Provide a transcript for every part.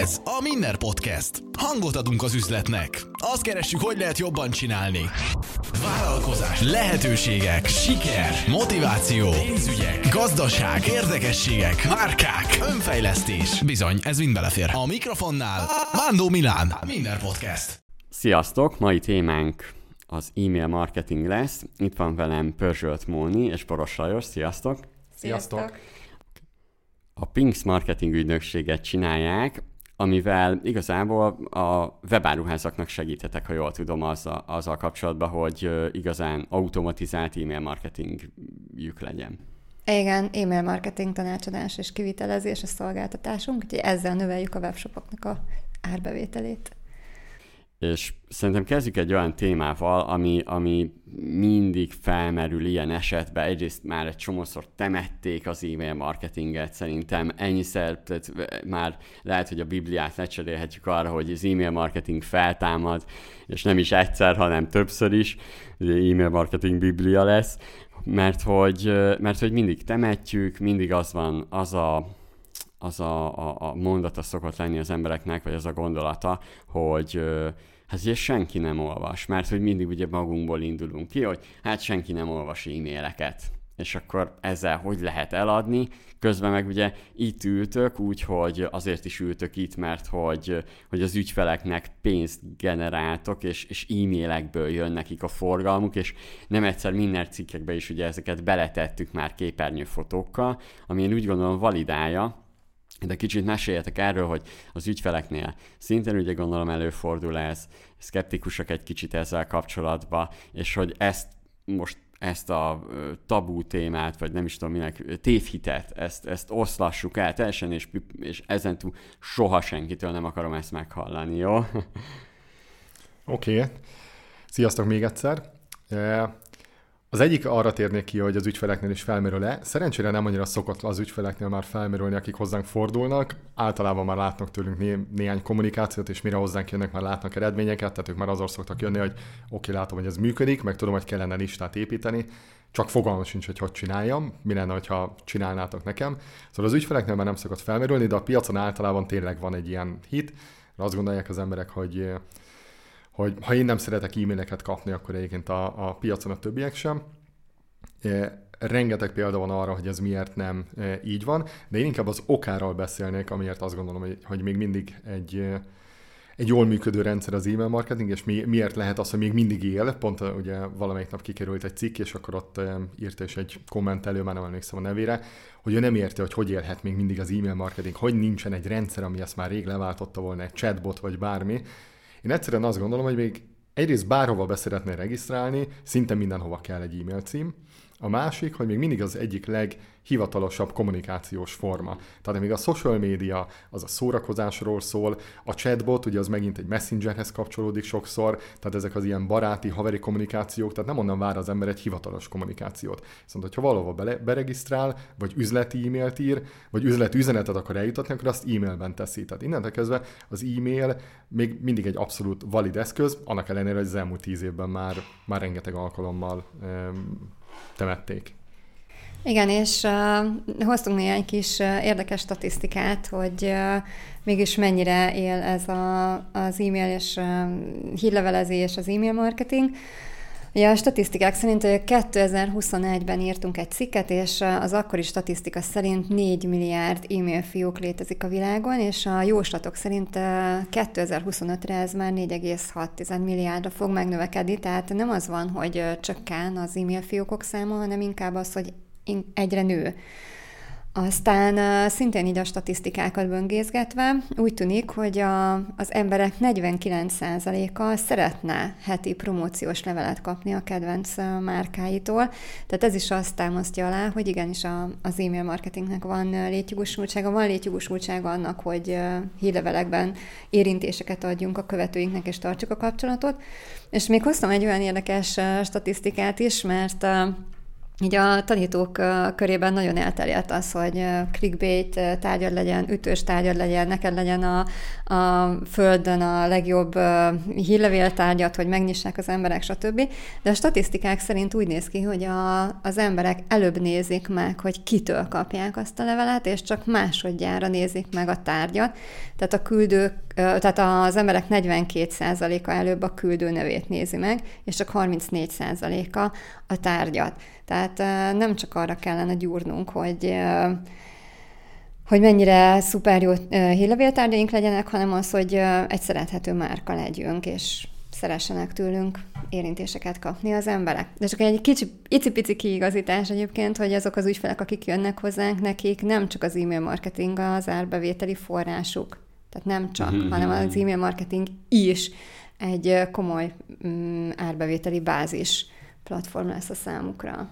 Ez a Minner Podcast. Hangot adunk az üzletnek. Azt keressük, hogy lehet jobban csinálni. Vállalkozás, lehetőségek, siker, motiváció, pénzügyek, gazdaság, érdekességek, márkák, önfejlesztés. Bizony, ez mind belefér. A mikrofonnál Mándó Milán. Minner Podcast. Sziasztok! Mai témánk az e-mail marketing lesz. Itt van velem Pörzsölt Móni és Boros Lajos. Sziasztok! Sziasztok! A Pinks marketing ügynökséget csinálják, amivel igazából a webáruházaknak segíthetek, ha jól tudom, azzal, azzal kapcsolatban, hogy igazán automatizált e-mail marketingjük legyen. Igen, e-mail marketing tanácsadás és kivitelezés a szolgáltatásunk, úgyhogy ezzel növeljük a webshopoknak a árbevételét. És szerintem kezdjük egy olyan témával, ami, ami mindig felmerül ilyen esetben. Egyrészt már egy csomószor temették az e-mail marketinget, szerintem ennyiszer, tehát már lehet, hogy a Bibliát lecserélhetjük arra, hogy az e-mail marketing feltámad, és nem is egyszer, hanem többször is. E-mail marketing biblia lesz, mert hogy, mert hogy mindig temetjük, mindig az van, az a, az a, a, a mondata szokott lenni az embereknek, vagy az a gondolata, hogy hát ugye senki nem olvas, mert hogy mindig ugye magunkból indulunk ki, hogy hát senki nem olvas e-maileket. És akkor ezzel hogy lehet eladni? Közben meg ugye itt ültök, úgyhogy azért is ültök itt, mert hogy, hogy az ügyfeleknek pénzt generáltok, és, és e-mailekből jön nekik a forgalmuk, és nem egyszer minden cikkekbe is ugye ezeket beletettük már képernyőfotókkal, ami én úgy gondolom validálja, de kicsit meséljetek erről, hogy az ügyfeleknél szintén ugye gondolom előfordul ez, szkeptikusak egy kicsit ezzel kapcsolatban, és hogy ezt most ezt a tabú témát, vagy nem is tudom minek, tévhitet, ezt, ezt oszlassuk el teljesen, és, és ezentúl soha senkitől nem akarom ezt meghallani, jó? Oké. Okay. Sziasztok még egyszer. Az egyik arra térnék ki, hogy az ügyfeleknél is felmerül-e. Szerencsére nem annyira szokott az ügyfeleknél már felmerülni, akik hozzánk fordulnak. Általában már látnak tőlünk né- néhány kommunikációt, és mire hozzánk jönnek, már látnak eredményeket, tehát ők már azon szoktak jönni, hogy oké, okay, látom, hogy ez működik, meg tudom, hogy kellene listát építeni, csak fogalmam sincs, hogy hogy csináljam, mi lenne, ha csinálnátok nekem. Szóval az ügyfeleknél már nem szokott felmerülni, de a piacon általában tényleg van egy ilyen hit, azt gondolják az emberek, hogy hogy ha én nem szeretek e-maileket kapni, akkor egyébként a, a piacon a többiek sem. Rengeteg példa van arra, hogy ez miért nem így van, de én inkább az okáról beszélnék, amiért azt gondolom, hogy, hogy még mindig egy, egy jól működő rendszer az e-mail marketing, és mi, miért lehet az, hogy még mindig él. Pont ugye valamelyik nap kikerült egy cikk, és akkor ott írta is egy kommentelő, már nem emlékszem a nevére, hogy ő nem érte, hogy hogy élhet még mindig az e-mail marketing, hogy nincsen egy rendszer, ami ezt már rég leváltotta volna, egy chatbot vagy bármi, én egyszerűen azt gondolom, hogy még egyrészt bárhova be szeretnél regisztrálni, szinte mindenhova kell egy e-mail cím. A másik, hogy még mindig az egyik leghivatalosabb kommunikációs forma. Tehát még a social media az a szórakozásról szól, a chatbot ugye az megint egy messengerhez kapcsolódik sokszor, tehát ezek az ilyen baráti, haveri kommunikációk, tehát nem onnan vár az ember egy hivatalos kommunikációt. Viszont, hogyha valahol bele, beregisztrál, vagy üzleti e-mailt ír, vagy üzleti üzenetet akar eljutatni, akkor azt e-mailben teszi. Tehát innentől kezdve az e-mail még mindig egy abszolút valid eszköz, annak ellenére, hogy az elmúlt tíz évben már, már rengeteg alkalommal um, temették. Igen, és uh, hoztunk néhány kis uh, érdekes statisztikát, hogy uh, mégis mennyire él ez a, az e-mail és uh, hírlevelezés, az e-mail marketing. Ugye a statisztikák szerint 2021-ben írtunk egy cikket, és az akkori statisztika szerint 4 milliárd e-mail fiók létezik a világon, és a jóslatok szerint 2025-re ez már 4,6 milliárdra fog megnövekedni, tehát nem az van, hogy csökken az e-mail fiókok száma, hanem inkább az, hogy egyre nő. Aztán szintén így a statisztikákat böngészgetve úgy tűnik, hogy a, az emberek 49%-a szeretne heti promóciós levelet kapni a kedvenc márkáitól. Tehát ez is azt támasztja alá, hogy igenis a, az e-mail marketingnek van létjogosultsága, van létjogosultsága annak, hogy hírlevelekben érintéseket adjunk a követőinknek és tartsuk a kapcsolatot. És még hoztam egy olyan érdekes statisztikát is, mert így a tanítók körében nagyon elterjedt az, hogy clickbait tárgyad legyen, ütős tárgyad legyen, neked legyen a, a földön a legjobb hírlevéltárgyat, hogy megnyissák az emberek, stb. De a statisztikák szerint úgy néz ki, hogy a, az emberek előbb nézik meg, hogy kitől kapják azt a levelet, és csak másodjára nézik meg a tárgyat. Tehát a küldők, tehát az emberek 42%-a előbb a küldő nevét nézi meg, és csak 34%-a a tárgyat. Tehát nem csak arra kellene gyúrnunk, hogy hogy mennyire szuper jó hírlevéltárgyaink legyenek, hanem az, hogy egy szerethető márka legyünk, és szeressenek tőlünk érintéseket kapni az emberek. De csak egy kicsi, icipici kiigazítás egyébként, hogy azok az ügyfelek, akik jönnek hozzánk, nekik nem csak az e-mail marketing az árbevételi forrásuk. Tehát nem csak, mm-hmm. hanem az e-mail marketing is egy komoly mm, árbevételi bázis platform lesz a számukra.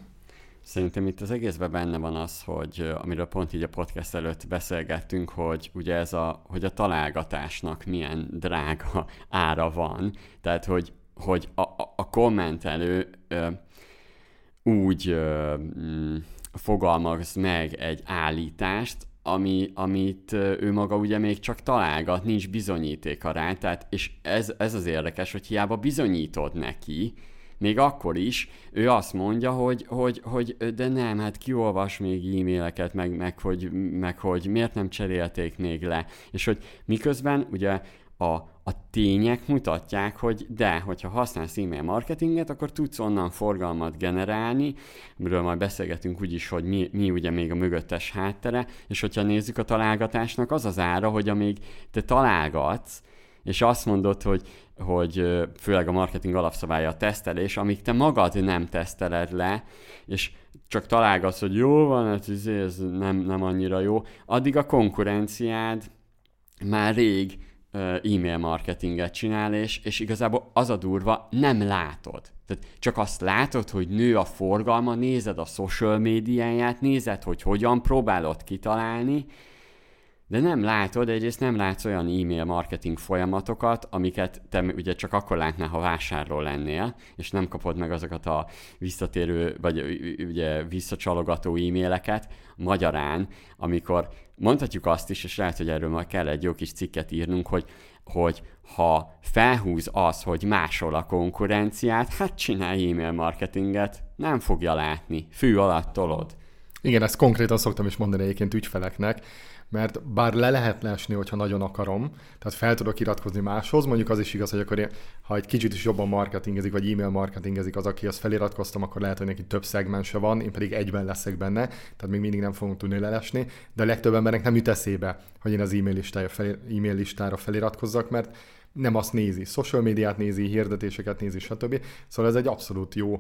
Szerintem itt az egészben benne van az, hogy amiről pont így a podcast előtt beszélgettünk, hogy ugye ez a, hogy a találgatásnak milyen drága ára van. Tehát, hogy, hogy a, a, a kommentelő ö, úgy ö, mm, fogalmaz meg egy állítást, ami, amit ő maga ugye még csak találgat, nincs bizonyítéka rá, tehát, és ez, ez az érdekes, hogy hiába bizonyítod neki, még akkor is ő azt mondja, hogy, hogy, hogy de nem, hát kiolvas még e-maileket, meg, meg, hogy, meg hogy miért nem cserélték még le. És hogy miközben ugye a, a tények mutatják, hogy de, hogyha használsz e-mail marketinget, akkor tudsz onnan forgalmat generálni, amiről majd beszélgetünk úgyis, hogy mi, mi ugye még a mögöttes háttere, és hogyha nézzük a találgatásnak, az az ára, hogy amíg te találgatsz, és azt mondod, hogy hogy főleg a marketing alapszabálya a tesztelés, amíg te magad nem teszteled le, és csak találgatsz, hogy jó van, hát izé, ez nem, nem annyira jó, addig a konkurenciád már rég e-mail marketinget csinál, és, és igazából az a durva, nem látod. Tehát csak azt látod, hogy nő a forgalma, nézed a social médiáját, nézed, hogy hogyan próbálod kitalálni, de nem látod, egyrészt nem látsz olyan e-mail marketing folyamatokat, amiket te ugye csak akkor látnál, ha vásárló lennél, és nem kapod meg azokat a visszatérő, vagy ugye visszacsalogató e-maileket. Magyarán, amikor mondhatjuk azt is, és lehet, hogy erről majd kell egy jó kis cikket írnunk, hogy, hogy ha felhúz az, hogy másol a konkurenciát, hát csinálj e-mail marketinget, nem fogja látni, fű alatt tolod. Igen, ezt konkrétan szoktam is mondani egyébként ügyfeleknek, mert bár le lehet lesni, hogyha nagyon akarom, tehát fel tudok iratkozni máshoz, mondjuk az is igaz, hogy akkor én, ha egy kicsit is jobban marketingezik, vagy e-mail marketingezik az, aki azt feliratkoztam, akkor lehet, hogy neki több szegmense van, én pedig egyben leszek benne, tehát még mindig nem fogunk tudni lelesni, de a legtöbb embernek nem jut eszébe, hogy én az e-mail, listára, e-mail listára feliratkozzak, mert nem azt nézi, social médiát nézi, hirdetéseket nézi, stb. Szóval ez egy abszolút jó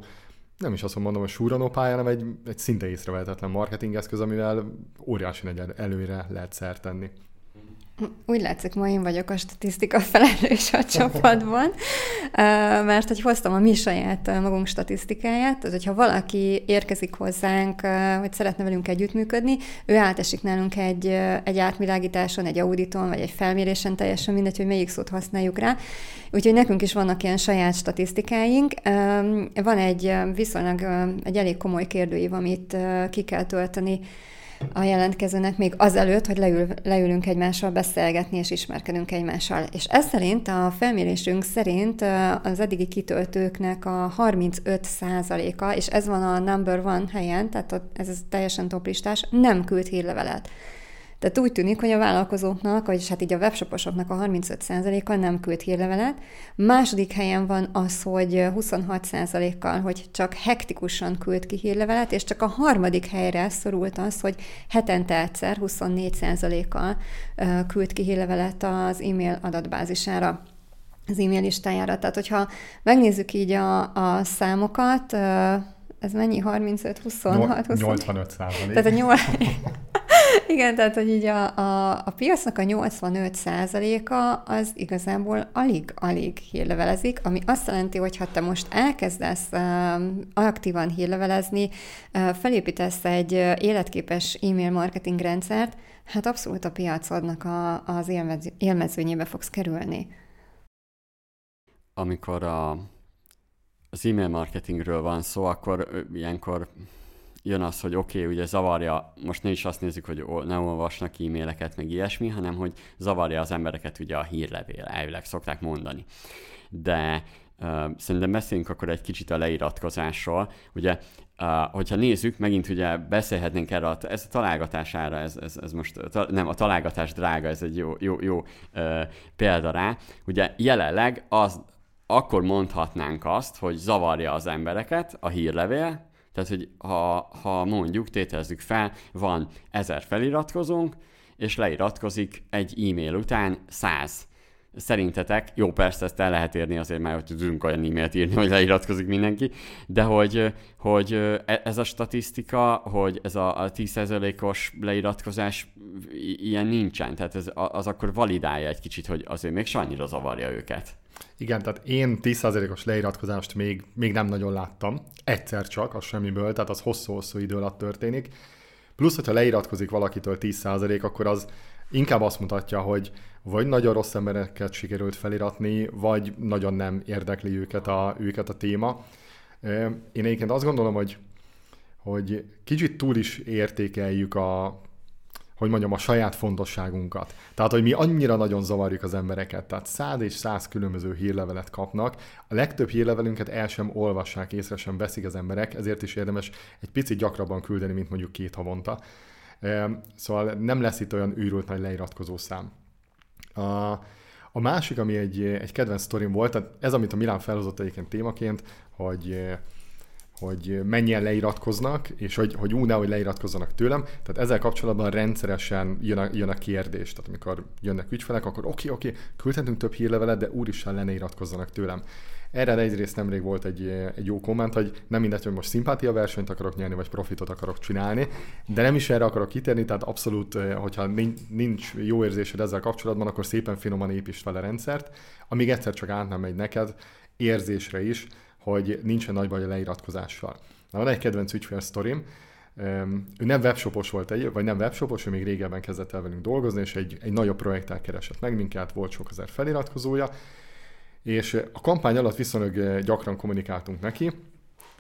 nem is azt mondom, hogy súranó pálya, hanem egy, egy szinte észrevehetetlen marketingeszköz, amivel óriási nagy előre lehet szert tenni. Úgy látszik, ma én vagyok a statisztika felelős a csapatban, mert hogy hoztam a mi saját magunk statisztikáját, tehát hogyha valaki érkezik hozzánk, hogy szeretne velünk együttműködni, ő átesik nálunk egy, egy átvilágításon, egy auditon, vagy egy felmérésen, teljesen mindegy, hogy melyik szót használjuk rá. Úgyhogy nekünk is vannak ilyen saját statisztikáink. Van egy viszonylag egy elég komoly kérdőív, amit ki kell tölteni a jelentkezőnek még azelőtt, hogy leül, leülünk egymással beszélgetni és ismerkedünk egymással. És ez szerint, a felmérésünk szerint az eddigi kitöltőknek a 35%-a, és ez van a number one helyen, tehát ez teljesen toplistás, nem küld hírlevelet. Tehát úgy tűnik, hogy a vállalkozóknak, vagyis hát így a webshoposoknak a 35%-a nem küld hírlevelet. Második helyen van az, hogy 26%-kal, hogy csak hektikusan küld ki hírlevelet, és csak a harmadik helyre szorult az, hogy hetente egyszer 24%-kal küld ki hírlevelet az e-mail adatbázisára az e-mail listájára. Tehát, hogyha megnézzük így a, a számokat, ez mennyi? 35, 26, 85 százalék. Tehát a 8... Igen, tehát, hogy így a, a, a piacnak a 85 százaléka az igazából alig-alig hírlevelezik, ami azt jelenti, hogy ha te most elkezdesz uh, aktívan hírlevelezni, uh, felépítesz egy életképes e-mail marketing rendszert, hát abszolút a piacodnak a, az élmező, élmezőnyébe fogsz kerülni. Amikor a az e-mail marketingről van szó, akkor ilyenkor jön az, hogy oké, okay, ugye zavarja, most ne is azt nézzük, hogy nem olvasnak e-maileket, meg ilyesmi, hanem hogy zavarja az embereket ugye a hírlevél, elvileg szokták mondani. De uh, szerintem beszéljünk akkor egy kicsit a leiratkozásról. Ugye, uh, hogyha nézzük, megint ugye beszélhetnénk erre, ez a találgatására, ez, ez, ez most, nem, a találgatás drága, ez egy jó, jó, jó uh, példa rá. Ugye jelenleg az, akkor mondhatnánk azt, hogy zavarja az embereket a hírlevél, tehát, hogy ha, ha mondjuk, tételezzük fel, van ezer feliratkozónk, és leiratkozik egy e-mail után száz. Szerintetek, jó persze ezt el lehet érni azért már, hogy tudunk olyan e-mailt írni, hogy leiratkozik mindenki, de hogy, hogy e, ez a statisztika, hogy ez a, a 10%-os leiratkozás ilyen nincsen, tehát ez, az akkor validálja egy kicsit, hogy azért még annyira zavarja őket. Igen, tehát én 10%-os leiratkozást még, még nem nagyon láttam. Egyszer csak, az semmiből, tehát az hosszú-hosszú idő alatt történik. Plusz, hogyha leiratkozik valakitől 10%, akkor az inkább azt mutatja, hogy vagy nagyon rossz embereket sikerült feliratni, vagy nagyon nem érdekli őket a, őket a téma. Én egyébként azt gondolom, hogy, hogy kicsit túl is értékeljük a, hogy mondjam, a saját fontosságunkat. Tehát, hogy mi annyira nagyon zavarjuk az embereket. Tehát száz és száz különböző hírlevelet kapnak. A legtöbb hírlevelünket el sem olvassák, észre sem veszik az emberek, ezért is érdemes egy picit gyakrabban küldeni, mint mondjuk két havonta. Szóval nem lesz itt olyan őrült nagy leiratkozó szám. A, a másik, ami egy, egy kedvenc sztorim volt, tehát ez, amit a Milán felhozott egyébként témaként, hogy hogy mennyien leiratkoznak, és hogy, hogy úgy hogy leiratkozzanak tőlem. Tehát ezzel kapcsolatban rendszeresen jön a, jön a kérdés. Tehát amikor jönnek ügyfelek, akkor oké, okay, oké, okay, küldhetünk több hírlevelet, de úristen le ne iratkozzanak tőlem. Erre egyrészt nemrég volt egy, egy jó komment, hogy nem mindegy, hogy most szimpátia versenyt akarok nyerni, vagy profitot akarok csinálni, de nem is erre akarok kitérni, tehát abszolút, hogyha nincs jó érzésed ezzel kapcsolatban, akkor szépen finoman építsd a rendszert, amíg egyszer csak át nem megy neked, érzésre is, hogy nincsen nagy baj a leiratkozással. Na, van egy kedvenc ügyfél sztorim, ő nem webshopos volt, egy, vagy nem webshopos, ő még régebben kezdett el velünk dolgozni, és egy, egy nagyobb projekttel keresett meg minket, volt sok ezer feliratkozója, és a kampány alatt viszonylag gyakran kommunikáltunk neki,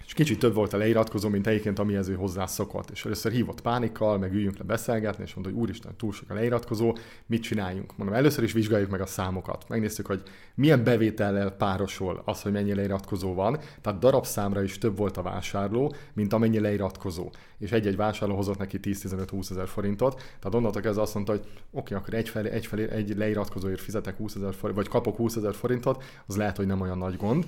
és kicsit több volt a leiratkozó, mint egyébként amihez ő hozzászokott. És először hívott pánikkal, meg üljünk le beszélgetni, és mondta, hogy úristen, túl sok a leiratkozó, mit csináljunk? Mondom, először is vizsgáljuk meg a számokat. Megnéztük, hogy milyen bevétellel párosul az, hogy mennyi leiratkozó van. Tehát darabszámra is több volt a vásárló, mint amennyi leiratkozó. És egy-egy vásárló hozott neki 10-15-20 ezer forintot. Tehát onnantól kezdve azt mondta, hogy oké, akkor egy, felé, egy, felé, egy leiratkozóért fizetek 20 ezer forint, vagy kapok 20 ezer forintot, az lehet, hogy nem olyan nagy gond.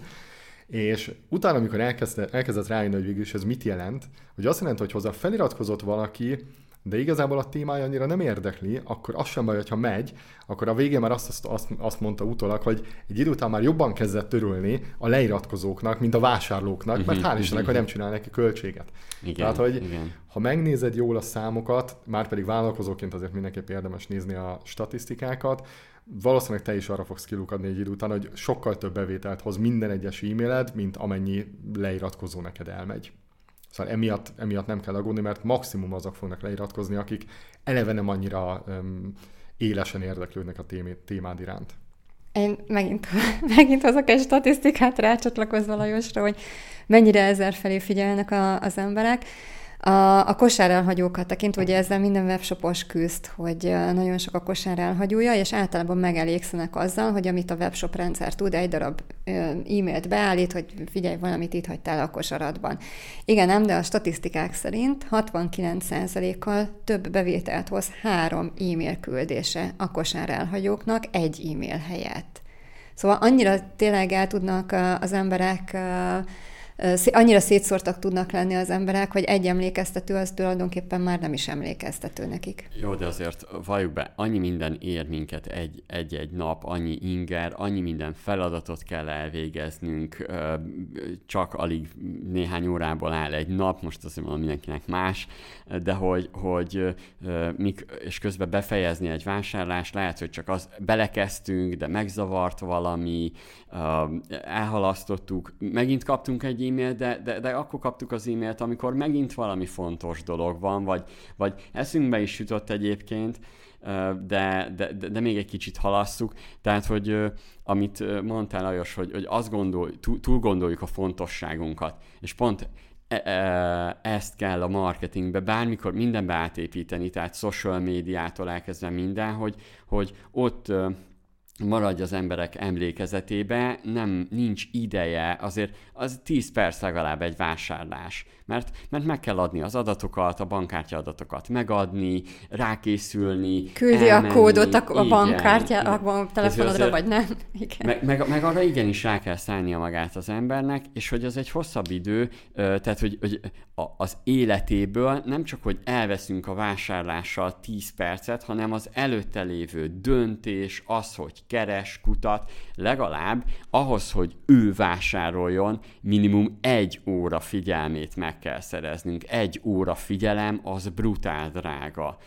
És utána, amikor elkezdett, elkezdett rájönni, hogy végül is ez mit jelent, hogy azt jelenti, hogy hozzá feliratkozott valaki, de igazából a témája annyira nem érdekli, akkor az sem baj, hogyha megy, akkor a végén már azt, azt, azt mondta utólag, hogy egy idő után már jobban kezdett törülni a leiratkozóknak, mint a vásárlóknak, mert hál' Istennek, hogy nem csinál neki költséget. Igen, Tehát, hogy igen. ha megnézed jól a számokat, már pedig vállalkozóként azért mindenképp érdemes nézni a statisztikákat, valószínűleg te is arra fogsz kilukadni egy idő után, hogy sokkal több bevételt hoz minden egyes e-mailed, mint amennyi leiratkozó neked elmegy. Szóval emiatt, emiatt nem kell aggódni, mert maximum azok fognak leiratkozni, akik eleve nem annyira um, élesen érdeklődnek a témé, témád iránt. Én megint, megint hozok egy statisztikát rácsatlakozva Lajosra, hogy mennyire ezer felé figyelnek a, az emberek. A, a kosár elhagyókat tekintve, ugye ezzel minden webshopos küzd, hogy nagyon sok a kosár elhagyója, és általában megelégszenek azzal, hogy amit a webshop rendszer tud, egy darab e-mailt beállít, hogy figyelj, valamit itt hagytál a kosaradban. Igen, nem, de a statisztikák szerint 69%-kal több bevételt hoz három e-mail küldése a kosár elhagyóknak egy e-mail helyett. Szóval annyira tényleg el tudnak az emberek annyira szétszórtak tudnak lenni az emberek, hogy egy emlékeztető az tulajdonképpen már nem is emlékeztető nekik. Jó, de azért valljuk be, annyi minden ér minket egy, egy-egy nap, annyi inger, annyi minden feladatot kell elvégeznünk, csak alig néhány órából áll egy nap, most azt mondom mindenkinek más, de hogy, hogy mik, és közben befejezni egy vásárlást, lehet, hogy csak az belekezdtünk, de megzavart valami, elhalasztottuk, megint kaptunk egy e-mailt, de, de, de akkor kaptuk az e-mailt, amikor megint valami fontos dolog van, vagy, vagy eszünkbe is jutott egyébként, de, de, de, de még egy kicsit halasszuk. Tehát, hogy amit mondtál Lajos, hogy, hogy azt gondol, túl, túl gondoljuk a fontosságunkat, és pont e, e, ezt kell a marketingbe bármikor mindenbe átépíteni, tehát social médiától elkezdve minden, hogy, hogy ott maradj az emberek emlékezetébe, nem, nincs ideje, azért az 10 perc legalább egy vásárlás, mert, mert meg kell adni az adatokat, a bankkártya adatokat megadni, rákészülni, Küldi elmenni, a kódot a, a bankkártya, a telefonodra, vagy nem. Igen. Meg, meg, meg arra igenis rá kell szállnia magát az embernek, és hogy az egy hosszabb idő, tehát hogy, hogy az életéből nem csak, hogy elveszünk a vásárlással 10 percet, hanem az előtte lévő döntés, az, hogy keres, kutat, legalább ahhoz, hogy ő vásároljon, minimum egy óra figyelmét meg kell szereznünk. Egy óra figyelem az brutál drága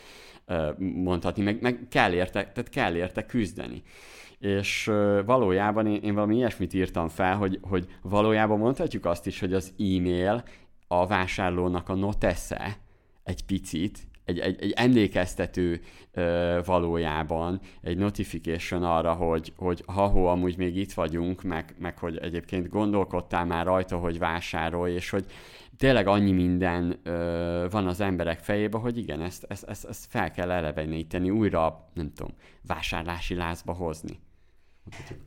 mondhatni, meg, meg kell érte, tehát kell érte küzdeni. És valójában én, én valami ilyesmit írtam fel, hogy, hogy valójában mondhatjuk azt is, hogy az e-mail a vásárlónak a notesze egy picit, egy, egy, egy emlékeztető ö, valójában, egy notification arra, hogy, hogy ha-ho, amúgy még itt vagyunk, meg, meg hogy egyébként gondolkodtál már rajta, hogy vásárolj, és hogy tényleg annyi minden ö, van az emberek fejében, hogy igen, ezt, ezt, ezt, ezt fel kell eleveníteni, újra, nem tudom, vásárlási lázba hozni.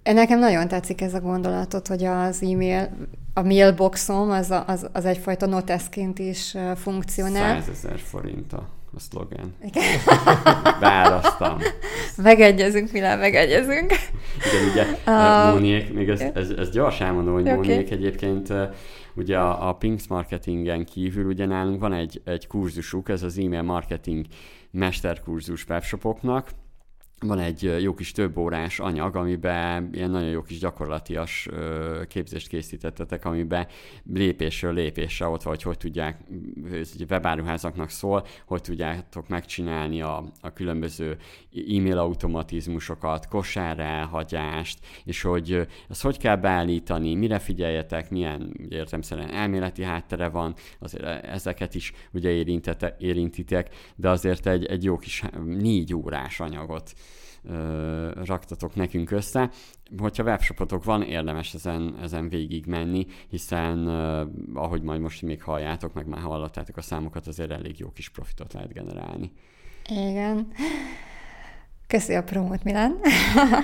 Nekem nagyon tetszik ez a gondolatot, hogy az e-mail, a mailboxom az, az, az egyfajta noteszként is funkcionál. 100 ezer forint a, szlogen. Igen. Választam. Megegyezünk, Milán, megegyezünk. Igen, ugye uh, Móniék, még ezt, ez, ez gyors elmondom, hogy okay. Móniék egyébként ugye a, a Pinks marketingen kívül ugye nálunk van egy, egy kurzusuk, ez az e-mail marketing mesterkurzus webshopoknak, van egy jó kis több órás anyag, amiben ilyen nagyon jó kis gyakorlatias képzést készítettetek, amiben lépésről lépésre ott vagy, hogy tudják, ez egy webáruházaknak szól, hogy tudjátok megcsinálni a, a különböző e-mail automatizmusokat, kosár elhagyást, és hogy ezt hogy kell beállítani, mire figyeljetek, milyen értemszerűen elméleti háttere van, azért ezeket is ugye érintitek, de azért egy, egy jó kis négy órás anyagot ö, raktatok nekünk össze. Hogyha webshopotok van, érdemes ezen, ezen végig menni, hiszen ö, ahogy majd most még halljátok, meg már hallottátok a számokat, azért elég jó kis profitot lehet generálni. Igen. Köszi a promót, Milán.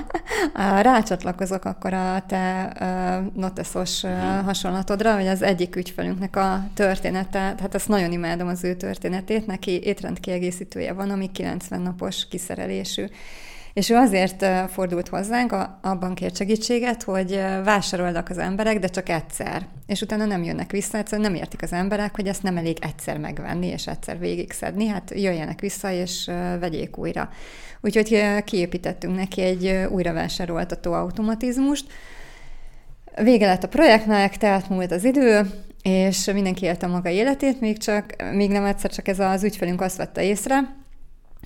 Rácsatlakozok akkor a te uh, noteszos uh, hasonlatodra, hogy az egyik ügyfelünknek a története, hát ezt nagyon imádom az ő történetét, neki étrendkiegészítője van, ami 90 napos kiszerelésű. És ő azért fordult hozzánk, abban kért segítséget, hogy vásároldak az emberek, de csak egyszer. És utána nem jönnek vissza, egyszerűen nem értik az emberek, hogy ezt nem elég egyszer megvenni, és egyszer végigszedni, hát jöjjenek vissza, és vegyék újra. Úgyhogy kiépítettünk neki egy újravásároltató automatizmust. Vége lett a projektnek, tehát múlt az idő, és mindenki élte maga életét, még, csak, még nem egyszer csak ez az ügyfelünk azt vette észre,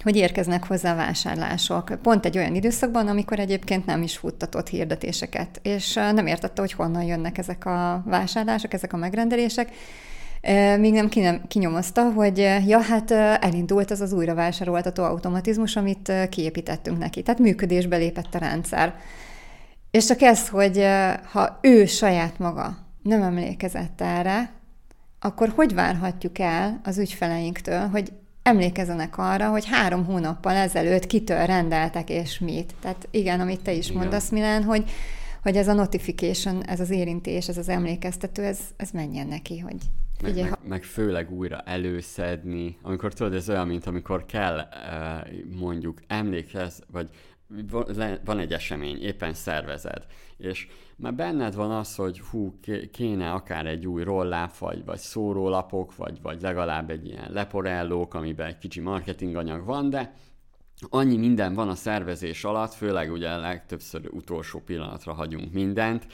hogy érkeznek hozzá vásárlások. Pont egy olyan időszakban, amikor egyébként nem is futtatott hirdetéseket, és nem értette, hogy honnan jönnek ezek a vásárlások, ezek a megrendelések, még nem kinyomozta, hogy ja, hát elindult az az újra vásároltató automatizmus, amit kiépítettünk neki. Tehát működésbe lépett a rendszer. És csak ez, hogy ha ő saját maga nem emlékezett erre, akkor hogy várhatjuk el az ügyfeleinktől, hogy emlékezzenek arra, hogy három hónappal ezelőtt kitől rendeltek és mit. Tehát igen, amit te is igen. mondasz, Milán, hogy, hogy ez a notification, ez az érintés, ez az emlékeztető, ez, ez menjen neki, hogy meg, meg, ha... meg főleg újra előszedni, amikor tudod, ez olyan, mint amikor kell eh, mondjuk emlékez, vagy van egy esemény, éppen szervezed, és már benned van az, hogy hú, kéne akár egy új rolláp, vagy, vagy szórólapok, vagy, vagy legalább egy ilyen leporellók, amiben egy kicsi marketinganyag van, de annyi minden van a szervezés alatt, főleg ugye legtöbbször utolsó pillanatra hagyunk mindent,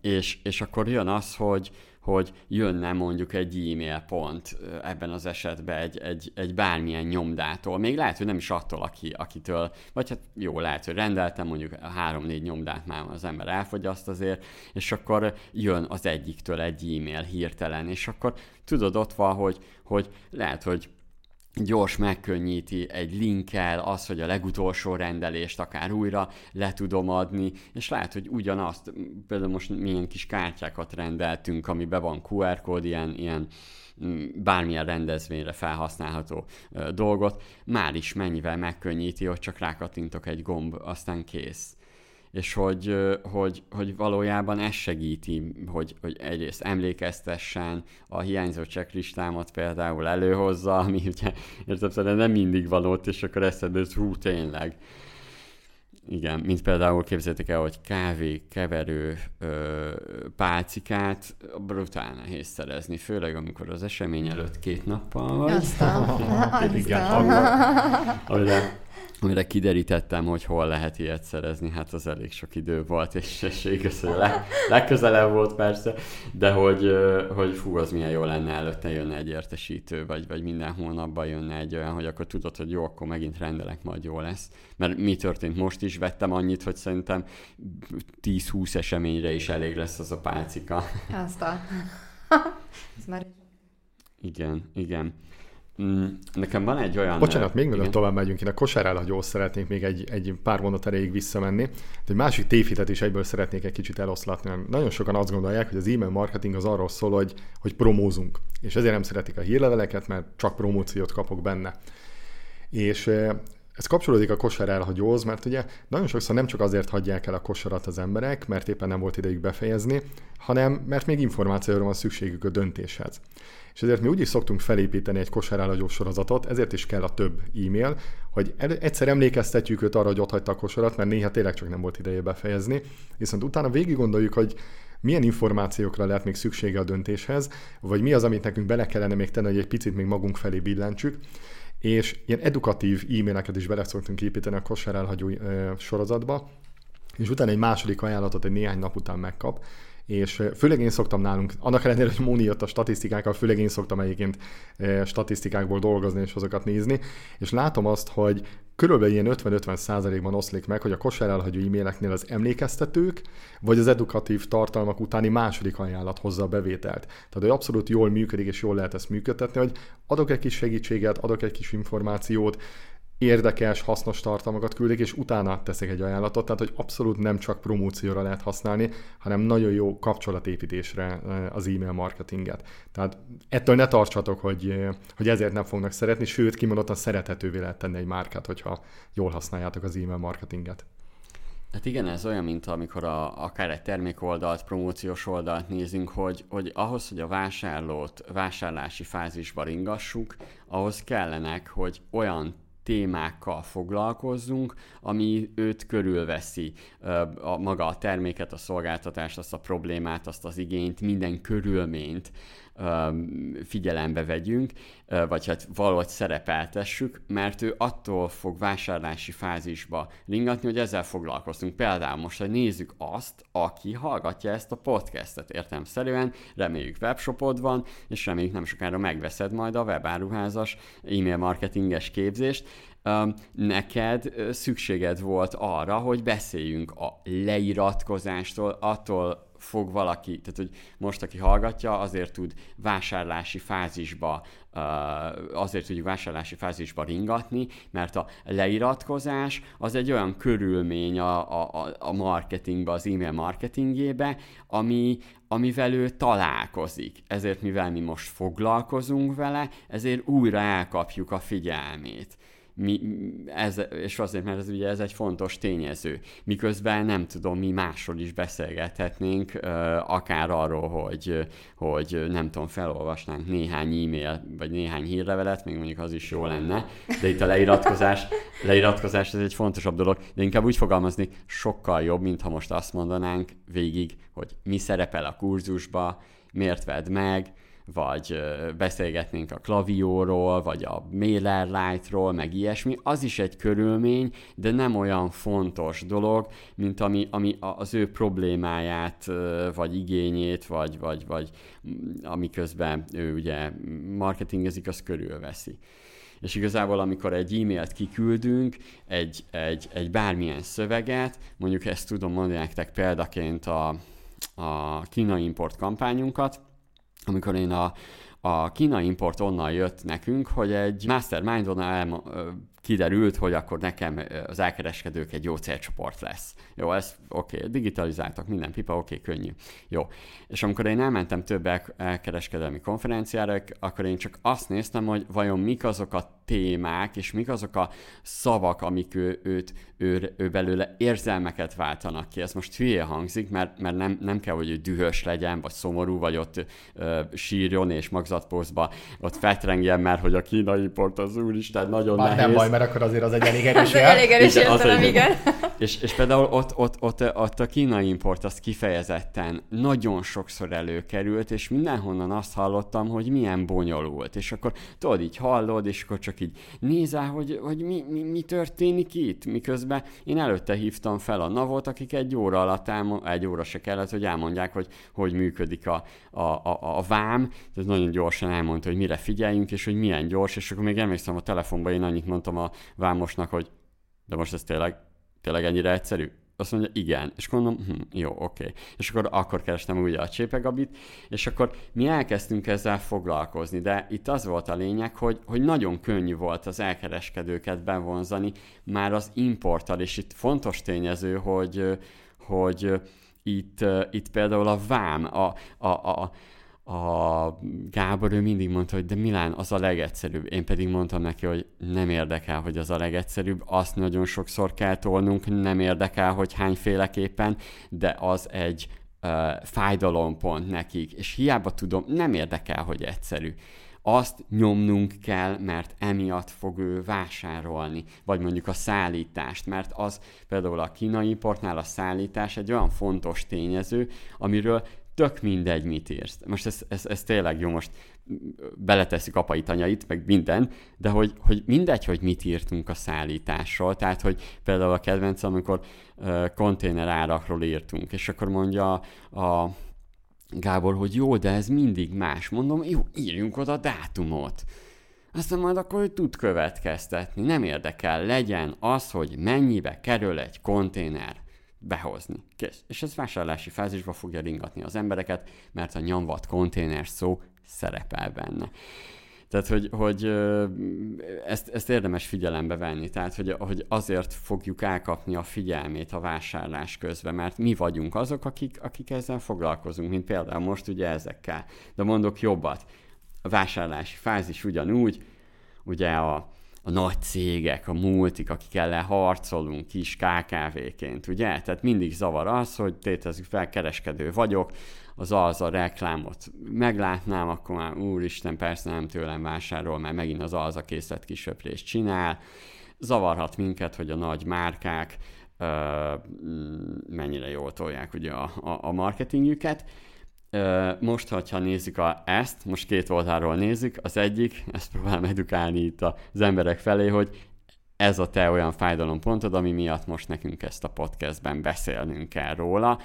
és, és akkor jön az, hogy, hogy jönne mondjuk egy e-mail pont ebben az esetben egy, egy, egy bármilyen nyomdától. Még lehet, hogy nem is attól, aki, akitől, vagy hát jó, lehet, hogy rendeltem mondjuk három-négy nyomdát már az ember elfogyaszt azért, és akkor jön az egyiktől egy e-mail hirtelen, és akkor tudod, ott van, hogy, hogy lehet, hogy gyors megkönnyíti egy linkkel az, hogy a legutolsó rendelést akár újra le tudom adni, és lehet, hogy ugyanazt, például most milyen kis kártyákat rendeltünk, amiben van QR kód, ilyen, ilyen mm, bármilyen rendezvényre felhasználható dolgot, már is mennyivel megkönnyíti, hogy csak rákattintok egy gomb, aztán kész és hogy, hogy, hogy valójában ez segíti, hogy, hogy egyrészt emlékeztessen, a hiányzó checklistámat például előhozza, ami ugye értem nem mindig van ott, és akkor eszedbe, hogy hú, tényleg. Igen, mint például képzeljétek el, hogy kávé, keverő ö, pálcikát brutál nehéz szerezni, főleg amikor az esemény előtt két nappal vagy. Aztán, aztán. Amire amire kiderítettem, hogy hol lehet ilyet szerezni, hát az elég sok idő volt, és, és igaz, hogy leg, legközelebb volt persze, de hogy, hogy fú, az milyen jó lenne előtte jönne egy értesítő, vagy, vagy minden hónapban jönne egy olyan, hogy akkor tudod, hogy jó, akkor megint rendelek, majd jó lesz. Mert mi történt most is, vettem annyit, hogy szerintem 10-20 eseményre is elég lesz az a pálcika. Azt a... Ez már... Igen, igen. Mm, nekem van egy olyan... Bocsánat, még mielőtt tovább megyünk, én a kosárálhagyóhoz szeretnék még egy, egy pár mondat erejéig visszamenni. Egy másik tévhitet is egyből szeretnék egy kicsit eloszlatni. Nagyon sokan azt gondolják, hogy az e-mail marketing az arról szól, hogy, hogy promózunk. És ezért nem szeretik a hírleveleket, mert csak promóciót kapok benne. És ez kapcsolódik a kosár elhagyóhoz, mert ugye nagyon sokszor nem csak azért hagyják el a kosarat az emberek, mert éppen nem volt idejük befejezni, hanem mert még információra van szükségük a döntéshez. És ezért mi úgy is szoktunk felépíteni egy kosárállagyó sorozatot, ezért is kell a több e-mail, hogy egyszer emlékeztetjük őt arra, hogy ott hagyta a kosarat, mert néha tényleg csak nem volt ideje befejezni, viszont utána végig gondoljuk, hogy milyen információkra lehet még szüksége a döntéshez, vagy mi az, amit nekünk bele kellene még tenni, hogy egy picit még magunk felé billentsük, és ilyen edukatív e-maileket is bele szoktunk építeni a kosár elhagyó sorozatba, és utána egy második ajánlatot egy néhány nap után megkap, és főleg én szoktam nálunk, annak ellenére, hogy Móni jött a statisztikákkal, főleg én szoktam egyébként statisztikákból dolgozni és azokat nézni, és látom azt, hogy körülbelül ilyen 50-50 százalékban oszlik meg, hogy a kosár elhagyó e-maileknél az emlékeztetők, vagy az edukatív tartalmak utáni második ajánlat hozza a bevételt. Tehát, hogy abszolút jól működik, és jól lehet ezt működtetni, hogy adok egy kis segítséget, adok egy kis információt, érdekes, hasznos tartalmakat küldik, és utána teszek egy ajánlatot, tehát hogy abszolút nem csak promócióra lehet használni, hanem nagyon jó kapcsolatépítésre eh, az e-mail marketinget. Tehát ettől ne tartsatok, hogy, eh, hogy ezért nem fognak szeretni, sőt, kimondottan szerethetővé lehet tenni egy márkát, hogyha jól használjátok az e-mail marketinget. Hát igen, ez olyan, mint amikor a, akár egy termékoldalt, promóciós oldalt nézünk, hogy, hogy ahhoz, hogy a vásárlót vásárlási fázisba ringassuk, ahhoz kellenek, hogy olyan témákkal foglalkozzunk, ami őt körülveszi, a, maga a terméket, a szolgáltatást, azt a problémát, azt az igényt, minden körülményt figyelembe vegyünk, vagy hát valahogy szerepeltessük, mert ő attól fog vásárlási fázisba ringatni, hogy ezzel foglalkoztunk. Például most, hogy nézzük azt, aki hallgatja ezt a podcastet értelmszerűen, reméljük webshopod van, és reméljük nem sokára megveszed majd a webáruházas e-mail marketinges képzést, neked szükséged volt arra, hogy beszéljünk a leiratkozástól, attól fog valaki, tehát hogy most aki hallgatja, azért tud vásárlási fázisba, azért tudjuk vásárlási fázisba ringatni, mert a leiratkozás az egy olyan körülmény a, a, a marketingbe, az e-mail marketingébe, ami, amivel ő találkozik. Ezért, mivel mi most foglalkozunk vele, ezért újra elkapjuk a figyelmét mi, ez, és azért, mert ez ugye ez egy fontos tényező. Miközben nem tudom, mi másról is beszélgethetnénk, akár arról, hogy, hogy nem tudom, felolvasnánk néhány e-mail, vagy néhány hírlevelet, még mondjuk az is jó lenne, de itt a leiratkozás, leiratkozás ez egy fontosabb dolog, de inkább úgy fogalmazni, sokkal jobb, mint ha most azt mondanánk végig, hogy mi szerepel a kurzusba, miért vedd meg, vagy beszélgetnénk a klavióról, vagy a MailerLite-ról, meg ilyesmi, az is egy körülmény, de nem olyan fontos dolog, mint ami, ami az ő problémáját, vagy igényét, vagy, vagy, vagy amiközben ő ugye marketingezik, az körülveszi. És igazából, amikor egy e-mailt kiküldünk, egy, egy, egy bármilyen szöveget, mondjuk ezt tudom mondani nektek példaként a, a Kína import kampányunkat, amikor én a, a kínai import onnan jött nekünk, hogy egy mastermind-on elma, kiderült, hogy akkor nekem az elkereskedők egy jó célcsoport lesz. Jó, ez oké, okay, digitalizáltak minden pipa, oké, okay, könnyű. Jó. És amikor én elmentem több elkereskedelmi konferenciára, akkor én csak azt néztem, hogy vajon mik azok a témák, és mik azok a szavak, amik ő, őt, ő, ő belőle érzelmeket váltanak ki. Ez most hülye hangzik, mert, mert nem, nem kell, hogy ő dühös legyen, vagy szomorú, vagy ott ö, sírjon és magzatpózba ott fetrengjen, mert hogy a kínai import az úristen nagyon Már nehéz. Nem baj, mert akkor azért az egy elég erős elég erős igen, értelem, igen. És, és például ott, ott, ott, ott a kínai import az kifejezetten nagyon sokszor előkerült, és mindenhonnan azt hallottam, hogy milyen bonyolult. És akkor tudod, így hallod, és akkor csak így. Nézel, hogy, hogy mi, mi, mi történik itt, miközben én előtte hívtam fel a navot, akik egy óra alatt, elmo- egy óra se kellett, hogy elmondják, hogy hogy működik a, a, a, a vám, tehát nagyon gyorsan elmondta, hogy mire figyeljünk, és hogy milyen gyors, és akkor még emlékszem a telefonban, én annyit mondtam a vámosnak, hogy de most ez tényleg, tényleg ennyire egyszerű? Azt mondja, igen. És mondom, hm, jó, oké. Okay. És akkor akkor kerestem ugye a csépegabit, és akkor mi elkezdtünk ezzel foglalkozni, de itt az volt a lényeg, hogy, hogy nagyon könnyű volt az elkereskedőket bevonzani már az importtal, és itt fontos tényező, hogy, hogy itt, itt például a vám, a, a, a, a Gábor ő mindig mondta, hogy de Milán az a legegyszerűbb. Én pedig mondtam neki, hogy nem érdekel, hogy az a legegyszerűbb, azt nagyon sokszor kell tolnunk, nem érdekel, hogy hányféleképpen, de az egy uh, fájdalompont nekik, és hiába tudom, nem érdekel, hogy egyszerű. Azt nyomnunk kell, mert emiatt fog ő vásárolni, vagy mondjuk a szállítást, mert az például a kínai importnál a szállítás egy olyan fontos tényező, amiről tök mindegy, mit írsz. Most ez, ez, ez tényleg jó, most beleteszük apai tanyait, meg minden, de hogy, hogy mindegy, hogy mit írtunk a szállításról, tehát, hogy például a kedvenc, amikor uh, konténer árakról írtunk, és akkor mondja a Gábor, hogy jó, de ez mindig más. Mondom, jó, írjunk oda dátumot. Aztán majd akkor hogy tud következtetni. Nem érdekel, legyen az, hogy mennyibe kerül egy konténer behozni. Kész. És ez vásárlási fázisba fogja ringatni az embereket, mert a nyomvat konténer szó szerepel benne. Tehát, hogy, hogy ezt, ezt érdemes figyelembe venni. Tehát, hogy, hogy azért fogjuk elkapni a figyelmét a vásárlás közben, mert mi vagyunk azok, akik, akik ezzel foglalkozunk, mint például most ugye ezekkel. De mondok jobbat. A vásárlási fázis ugyanúgy, ugye a, a nagy cégek, a multik, akik ellen harcolunk kis KKV-ként, ugye? Tehát mindig zavar az, hogy tétezzük fel, kereskedő vagyok, az az a reklámot meglátnám, akkor már úristen, persze nem tőlem vásárol, mert megint az az a készlet kisöprést csinál. Zavarhat minket, hogy a nagy márkák ö, mennyire jól tolják ugye a, a, a marketingjüket, most, ha nézzük a, ezt, most két oldalról nézzük, az egyik, ezt próbálom edukálni itt az emberek felé, hogy ez a te olyan fájdalompontod, ami miatt most nekünk ezt a podcastben beszélnünk kell róla.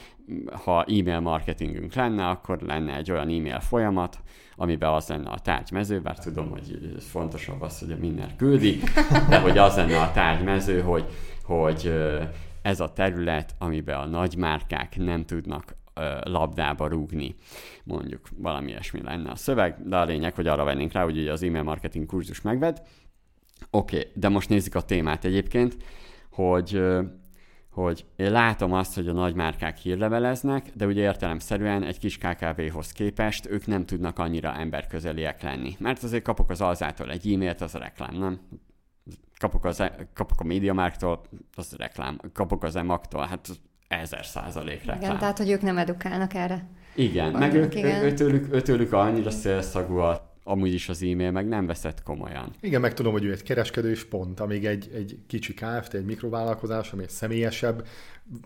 Ha e-mail marketingünk lenne, akkor lenne egy olyan e-mail folyamat, amiben az lenne a tárgymező, bár tudom, hogy fontosabb az, hogy minden küldi, de hogy az lenne a tárgymező, hogy, hogy ez a terület, amiben a nagymárkák nem tudnak labdába rúgni. Mondjuk valami ilyesmi lenne a szöveg, de a lényeg, hogy arra vennénk rá, hogy ugye az e-mail marketing kurzus megved. Oké, okay, de most nézzük a témát egyébként, hogy hogy én látom azt, hogy a nagymárkák hírleveleznek, de ugye értelemszerűen egy kis KKV-hoz képest ők nem tudnak annyira emberközeliek lenni. Mert azért kapok az alzától egy e-mailt, az a reklám, nem? Kapok, az, e- kapok a MediaMarktól, az a reklám. Kapok az emaktól, hát ezer százalék reklám. Igen, tehát, hogy ők nem edukálnak erre. Igen, meg ők, igen. Ötőlük, ötőlük annyira szélszagú a amúgy is az e-mail, meg nem veszett komolyan. Igen, meg tudom, hogy ő egy kereskedő és pont, amíg egy, egy kicsi Kft., egy mikrovállalkozás, ami egy személyesebb,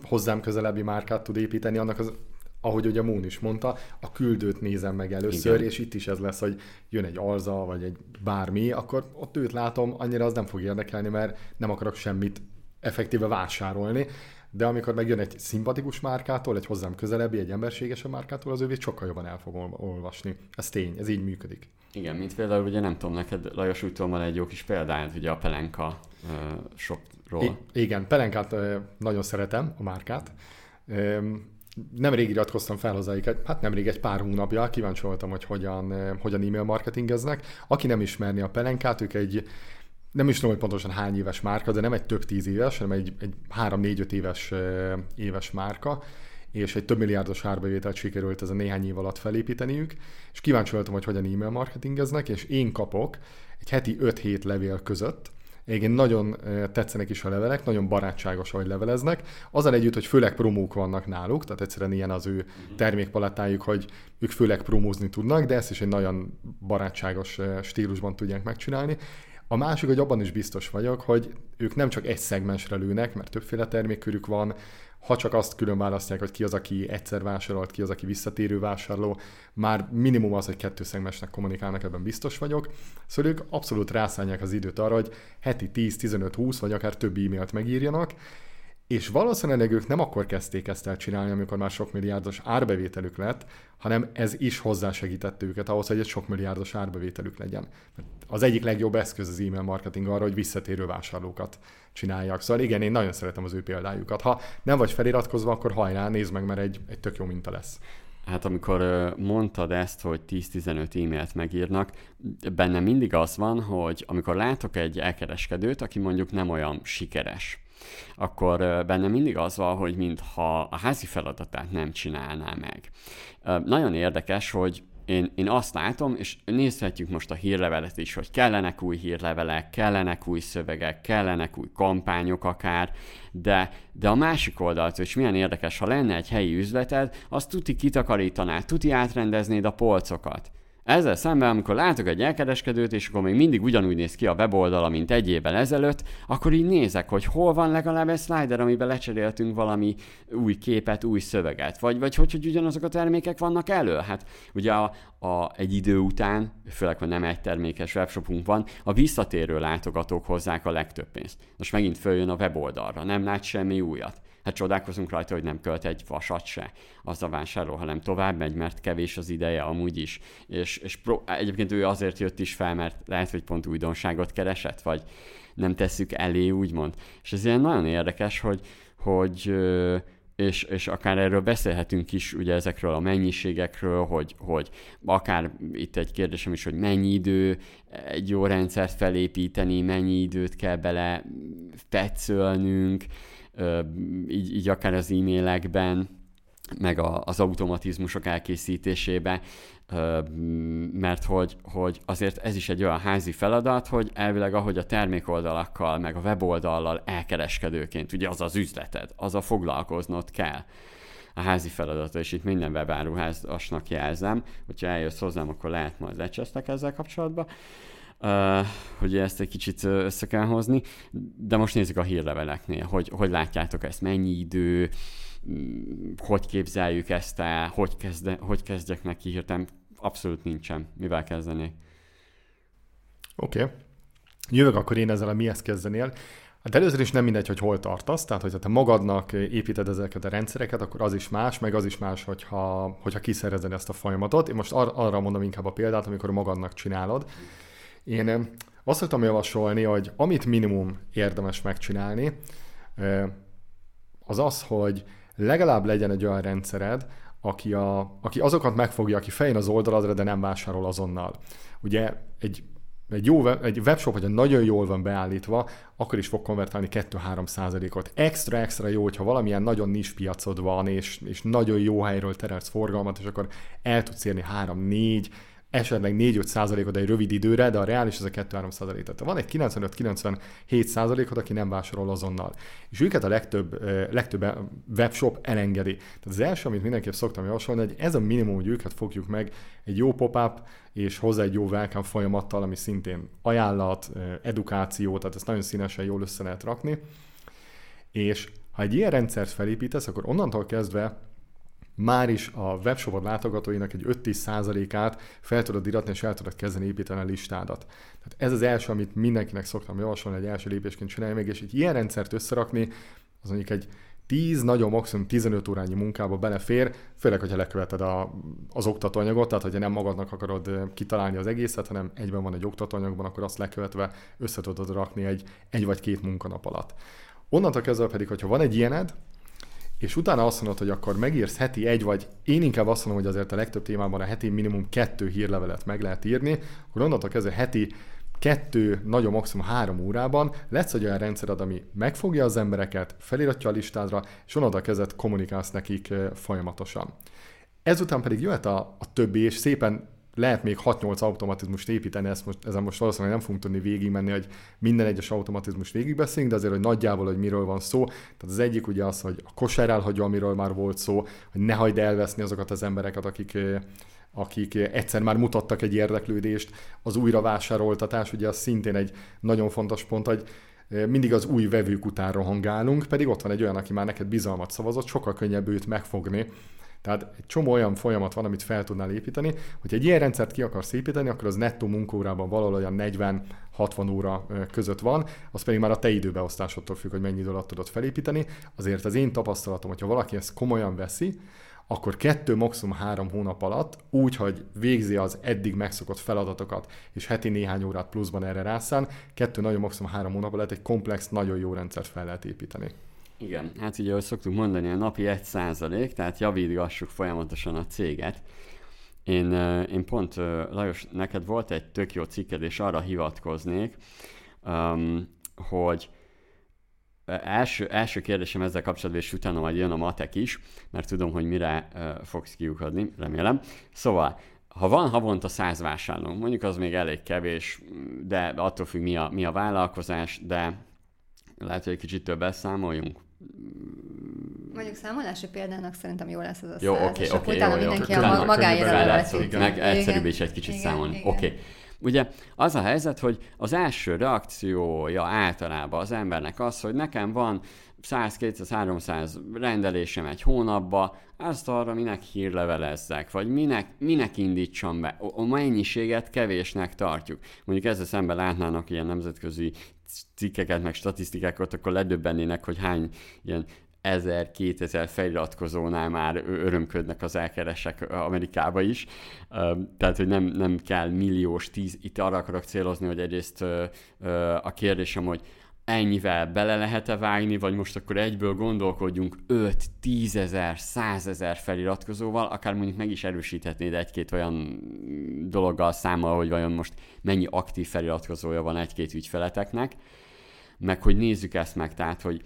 hozzám közelebbi márkát tud építeni, annak az ahogy ugye Moon is mondta, a küldőt nézem meg először, Igen. és itt is ez lesz, hogy jön egy alza, vagy egy bármi, akkor ott őt látom, annyira az nem fog érdekelni, mert nem akarok semmit effektíve vásárolni, de amikor megjön egy szimpatikus márkától, egy hozzám közelebbi, egy emberségesebb márkától, az ővét sokkal jobban el fog olvasni. Ez tény, ez így működik. Igen, mint például ugye nem tudom, neked Lajos úgy tudom, van egy jó kis példányt ugye a Pelenka uh, shopról. I- igen, Pelenkát uh, nagyon szeretem, a márkát. Um, nemrég iratkoztam fel hozzájuk, hát nemrég egy pár hónapja, kíváncsi voltam, hogy hogyan, hogyan e-mail marketingeznek. Aki nem ismerni a pelenkát, ők egy nem is tudom, hogy pontosan hány éves márka, de nem egy több tíz éves, hanem egy, egy három-négy-öt éves, éves márka, és egy több milliárdos árbevételt sikerült ez a néhány év alatt felépíteniük, és kíváncsi voltam, hogy hogyan e-mail marketingeznek, és én kapok egy heti 5-7 levél között, Egyébként nagyon tetszenek is a levelek, nagyon barátságos, ahogy leveleznek. Azon együtt, hogy főleg promók vannak náluk, tehát egyszerűen ilyen az ő mhm. termékpalettájuk, hogy ők főleg promózni tudnak, de ezt is egy nagyon barátságos stílusban tudják megcsinálni. A másik, hogy abban is biztos vagyok, hogy ők nem csak egy szegmensre lőnek, mert többféle termékkörük van, ha csak azt külön választják, hogy ki az, aki egyszer vásárolt, ki az, aki visszatérő vásárló, már minimum az, hogy kettő szegmensnek kommunikálnak, ebben biztos vagyok. Szóval ők abszolút rászállják az időt arra, hogy heti 10, 15, 20 vagy akár több e-mailt megírjanak, és valószínűleg ők nem akkor kezdték ezt el csinálni, amikor már sok milliárdos árbevételük lett, hanem ez is hozzásegítette őket ahhoz, hogy egy sok milliárdos árbevételük legyen. Az egyik legjobb eszköz az e-mail marketing arra, hogy visszatérő vásárlókat csináljak. Szóval igen, én nagyon szeretem az ő példájukat. Ha nem vagy feliratkozva, akkor hajrá, nézd meg, mert egy, egy tök jó minta lesz. Hát amikor mondtad ezt, hogy 10-15 e-mailt megírnak, benne mindig az van, hogy amikor látok egy elkereskedőt, aki mondjuk nem olyan sikeres, akkor benne mindig az van, hogy mintha a házi feladatát nem csinálná meg. Nagyon érdekes, hogy én, én azt látom, és nézhetjük most a hírlevelet is, hogy kellenek új hírlevelek, kellenek új szövegek, kellenek új kampányok akár, de, de a másik oldalt, és milyen érdekes, ha lenne egy helyi üzleted, azt tuti kitakarítaná, tuti átrendeznéd a polcokat. Ezzel szemben, amikor látok egy elkereskedőt, és akkor még mindig ugyanúgy néz ki a weboldala, mint egy évvel ezelőtt, akkor így nézek, hogy hol van legalább egy slider, amiben lecseréltünk valami új képet, új szöveget, vagy, vagy hogy, hogy ugyanazok a termékek vannak elő. Hát ugye a, a, egy idő után, főleg, hogy nem egy termékes webshopunk van, a visszatérő látogatók hozzák a legtöbb pénzt. Most megint följön a weboldalra, nem lát semmi újat hát csodálkozunk rajta, hogy nem költ egy vasat se az a vásárló, hanem tovább megy, mert kevés az ideje amúgy is. És, és pro, egyébként ő azért jött is fel, mert lehet, hogy pont újdonságot keresett, vagy nem tesszük elé, úgymond. És ez ilyen nagyon érdekes, hogy, hogy és, és akár erről beszélhetünk is, ugye ezekről a mennyiségekről, hogy, hogy akár itt egy kérdésem is, hogy mennyi idő egy jó rendszert felépíteni, mennyi időt kell bele tetszölnünk, így, így akár az e-mailekben, meg a, az automatizmusok elkészítésébe, mert hogy, hogy azért ez is egy olyan házi feladat, hogy elvileg ahogy a termékoldalakkal, meg a weboldallal elkereskedőként, ugye az az üzleted, az a foglalkoznod kell. A házi feladata, és itt minden webáruházasnak jelzem, hogyha eljössz hozzám, akkor lehet majd lecsesztek ezzel kapcsolatban, hogy ezt egy kicsit össze kell hozni, de most nézzük a hírleveleknél, hogy, hogy látjátok ezt, mennyi idő, mm, hogy képzeljük ezt el, hogy, kezde, hogy kezdjek neki hirtelen, abszolút nincsen, mivel kezdeni. Oké. Okay. Jövök akkor én ezzel a mihez kezdenél. Hát először is nem mindegy, hogy hol tartasz, tehát hogyha te magadnak építed ezeket a rendszereket, akkor az is más, meg az is más, hogyha, hogyha kiszerezed ezt a folyamatot. Én most ar- arra mondom inkább a példát, amikor magadnak csinálod. Én azt szoktam javasolni, hogy amit minimum érdemes megcsinálni, az az, hogy legalább legyen egy olyan rendszered, aki, a, aki azokat megfogja, aki fején az oldaladra, de nem vásárol azonnal. Ugye egy egy, jó, egy webshop, hogyha nagyon jól van beállítva, akkor is fog konvertálni 2-3 százalékot. Extra, extra jó, hogyha valamilyen nagyon nis piacod van, és, és nagyon jó helyről terelsz forgalmat, és akkor el tudsz érni 3-4, esetleg 4-5 százalékod egy rövid időre, de a reális az a 2-3 százalék. Tehát van egy 95-97 százalékod, aki nem vásárol azonnal. És őket a legtöbb, legtöbb webshop elengedi. Tehát az első, amit mindenképp szoktam javasolni, hogy ez a minimum, hogy őket fogjuk meg egy jó pop-up, és hozzá egy jó welcome folyamattal, ami szintén ajánlat, edukáció, tehát ezt nagyon színesen jól össze lehet rakni. És ha egy ilyen rendszert felépítesz, akkor onnantól kezdve már is a webshopod látogatóinak egy 5-10%-át fel tudod iratni, és el tudod kezdeni építeni a listádat. Tehát ez az első, amit mindenkinek szoktam javasolni, egy első lépésként csinálni még, és egy ilyen rendszert összerakni, az mondjuk egy 10, nagyon maximum 15 órányi munkába belefér, főleg, hogyha leköveted a, az oktatóanyagot, tehát hogyha nem magadnak akarod kitalálni az egészet, hanem egyben van egy oktatóanyagban, akkor azt lekövetve össze tudod rakni egy, egy vagy két munkanap alatt. Onnantól kezdve pedig, hogyha van egy ilyened, és utána azt mondod, hogy akkor megírsz heti egy, vagy én inkább azt mondom, hogy azért a legtöbb témában a heti minimum kettő hírlevelet meg lehet írni, akkor onnantól kezdve heti kettő, nagyon maximum három órában lesz egy olyan rendszered, ami megfogja az embereket, feliratja a listádra, és onnantól kezdve kommunikálsz nekik folyamatosan. Ezután pedig jöhet a, a többi, és szépen lehet még 6-8 automatizmust építeni, ezt most, ezen most valószínűleg nem fogunk tudni végigmenni, hogy minden egyes automatizmus végigbeszélünk, de azért, hogy nagyjából, hogy miről van szó. Tehát az egyik ugye az, hogy a kosár elhagyja, amiről már volt szó, hogy ne hagyd elveszni azokat az embereket, akik akik egyszer már mutattak egy érdeklődést, az újravásároltatás, ugye az szintén egy nagyon fontos pont, hogy mindig az új vevők után rohangálunk, pedig ott van egy olyan, aki már neked bizalmat szavazott, sokkal könnyebb őt megfogni, tehát egy csomó olyan folyamat van, amit fel tudnál építeni. Hogy egy ilyen rendszert ki akarsz építeni, akkor az nettó munkaórában valahol olyan 40-60 óra között van, az pedig már a te időbeosztásodtól függ, hogy mennyi idő alatt tudod felépíteni. Azért az én tapasztalatom, hogyha valaki ezt komolyan veszi, akkor kettő, maximum három hónap alatt, úgy, hogy végzi az eddig megszokott feladatokat, és heti néhány órát pluszban erre rászán, kettő, nagyon maximum három hónap alatt egy komplex, nagyon jó rendszert fel lehet építeni. Igen, hát ugye, ahogy szoktuk mondani, a napi 1 százalék, tehát javítgassuk folyamatosan a céget. Én, én pont, Lajos, neked volt egy tök jó cikked, és arra hivatkoznék, um, hogy első, első kérdésem ezzel kapcsolatban, és utána majd jön a matek is, mert tudom, hogy mire uh, fogsz kiukadni, remélem. Szóval, ha van havonta száz vásárló, mondjuk az még elég kevés, de attól függ, mi a, mi a vállalkozás, de lehet, hogy egy kicsit többet számoljunk. Mondjuk számolási példának szerintem jó lesz az a Jó, oké, oké, jó, jó. Mindenki a magáéra Meg egyszerűbb is egy kicsit igen, számolni. Oké. Okay. Ugye az a helyzet, hogy az első reakciója általában az embernek az, hogy nekem van 100-200-300 rendelésem egy hónapba, azt arra minek hírlevelezzek, vagy minek, minek indítsam be. A mennyiséget kevésnek tartjuk. Mondjuk ezzel szemben látnának ilyen nemzetközi cikkeket, meg statisztikákat, akkor ledöbbennének, hogy hány ilyen 1000-2000 feliratkozónál már örömködnek az elkeresek Amerikába is. Tehát, hogy nem, nem kell milliós tíz, itt arra akarok célozni, hogy egyrészt a kérdésem, hogy ennyivel bele lehet-e vágni, vagy most akkor egyből gondolkodjunk 5-10 ezer, 100 ezer feliratkozóval, akár mondjuk meg is erősíthetnéd egy-két olyan dologgal számmal, hogy vajon most mennyi aktív feliratkozója van egy-két ügyfeleteknek, meg hogy nézzük ezt meg, tehát, hogy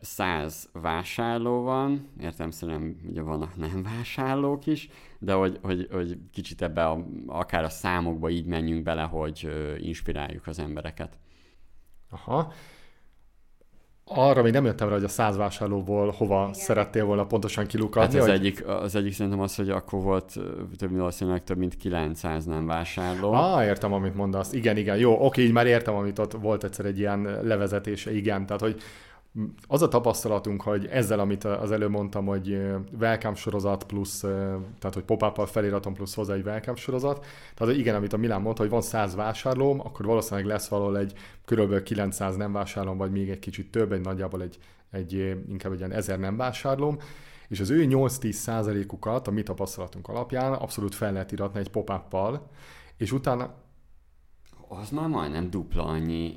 100 vásárló van, értem szerintem ugye vannak nem vásárlók is, de hogy, hogy, hogy kicsit ebbe a, akár a számokba így menjünk bele, hogy inspiráljuk az embereket. Aha. Arra még nem jöttem rá, hogy a száz vásárlóból hova Igen. szerettél volna pontosan kilukadni. Hát az, hogy... egyik, az egyik szerintem az, hogy akkor volt több, valószínűleg több mint 900 nem vásárló. Ah, értem, amit mondasz. Igen, igen, jó, oké, így már értem, amit ott volt egyszer egy ilyen levezetése, igen. Tehát, hogy az a tapasztalatunk, hogy ezzel, amit az előbb mondtam, hogy welcome sorozat plusz, tehát hogy pop-up feliratom plusz hozzá egy welcome sorozat, tehát igen, amit a Milán mondta, hogy van 100 vásárlóm, akkor valószínűleg lesz valahol egy kb. 900 nem vásárlóm, vagy még egy kicsit több, egy nagyjából egy, egy inkább egy ilyen 1000 nem vásárlóm, és az ő 8-10 százalékukat a mi tapasztalatunk alapján abszolút fel lehet iratni egy pop és utána az már majdnem dupla annyi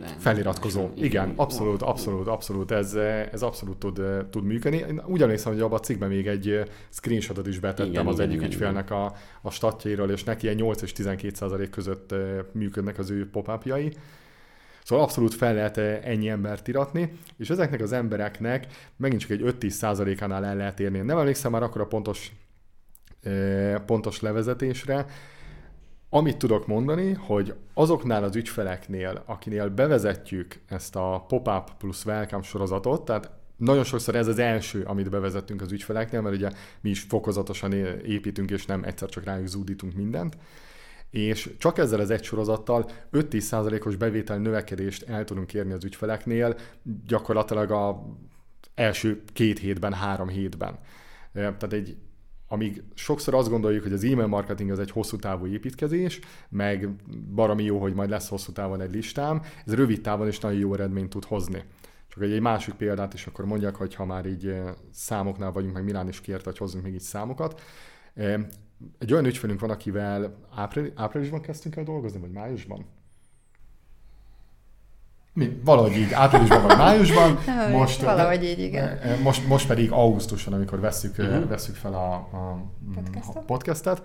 lenne. Feliratkozó. Igen, igen, abszolút, abszolút, abszolút. Ez, ez abszolút tud, tud működni. Én úgy emlékszem, hogy abban a cikkben még egy screenshotot is betettem igen, az igen, egyik igen, ügyfélnek a, a statjairól, és neki egy 8 és 12 százalék között működnek az ő pop Szóval abszolút fel lehet ennyi embert iratni, és ezeknek az embereknek megint csak egy 5-10 százalékánál el lehet érni. Nem emlékszem már akkor a pontos, pontos levezetésre, amit tudok mondani, hogy azoknál az ügyfeleknél, akinél bevezetjük ezt a pop-up plusz welcome sorozatot, tehát nagyon sokszor ez az első, amit bevezettünk az ügyfeleknél, mert ugye mi is fokozatosan építünk, és nem egyszer csak rájuk zúdítunk mindent, és csak ezzel az egy sorozattal 5-10%-os bevétel növekedést el tudunk érni az ügyfeleknél, gyakorlatilag a első két hétben, három hétben. Tehát egy amíg sokszor azt gondoljuk, hogy az e-mail marketing az egy hosszú távú építkezés, meg baromi jó, hogy majd lesz hosszú távon egy listám, ez rövid távon is nagyon jó eredményt tud hozni. Csak egy, egy másik példát is akkor mondjak, hogy ha már így eh, számoknál vagyunk, meg Milán is kérte, hogy hozzunk még így számokat. Eh, egy olyan ügyfelünk van, akivel április, áprilisban kezdtünk el dolgozni, vagy májusban? Mi, valahogy így, áprilisban vagy májusban. most, valahogy így, igen. Most, most pedig augusztusban, amikor veszük, uh-huh. veszük fel a, a podcastet. a podcastet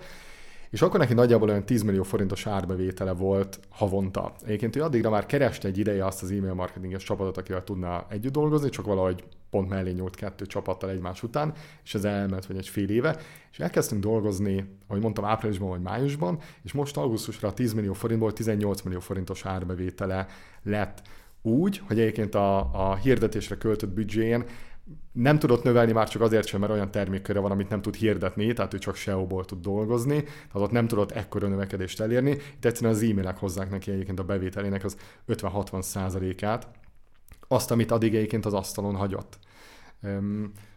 és akkor neki nagyjából olyan 10 millió forintos árbevétele volt havonta. Egyébként ő addigra már kereste egy ideje azt az e-mail marketinges csapatot, akivel tudna együtt dolgozni, csak valahogy pont mellé nyúlt kettő csapattal egymás után, és ez elment vagy egy fél éve, és elkezdtünk dolgozni, ahogy mondtam, áprilisban vagy májusban, és most augusztusra a 10 millió forintból 18 millió forintos árbevétele lett úgy, hogy egyébként a, a hirdetésre költött büdzséjén nem tudott növelni már csak azért sem, mert olyan termékköre van, amit nem tud hirdetni, tehát ő csak SEO-ból tud dolgozni, tehát ott nem tudott ekkora növekedést elérni. Itt egyszerűen az e-mailek hozzák neki egyébként a bevételének az 50-60 százalékát, azt, amit addig egyébként az asztalon hagyott.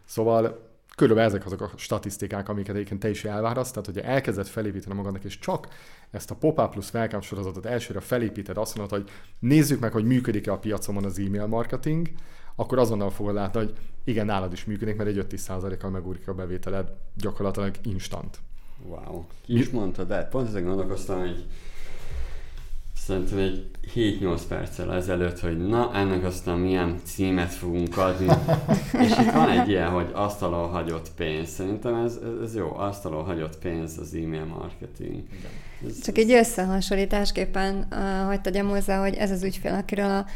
Szóval körülbelül ezek azok a statisztikák, amiket egyébként te is elvárasz, tehát hogyha elkezded felépíteni magadnak, és csak ezt a pop-up plusz welcome sorozatot elsőre felépíted, azt mondod, hogy nézzük meg, hogy működik-e a piacomon az e-mail marketing, akkor azonnal fogod látni, hogy igen, nálad is működik, mert egy 5-10%-kal megúrik a bevételed gyakorlatilag instant. Wow. Ki is mondtad, de pont ezen gondolkoztam, hogy szerintem egy 7-8 perccel ezelőtt, hogy na, ennek aztán milyen címet fogunk adni. és itt van egy ilyen, hogy asztalon hagyott pénz. Szerintem ez, ez jó, asztalon hagyott pénz az e-mail marketing. Ez, Csak egy összehasonlításképpen uh, hagyd tegyem hozzá, hogy ez az ügyfél, akiről a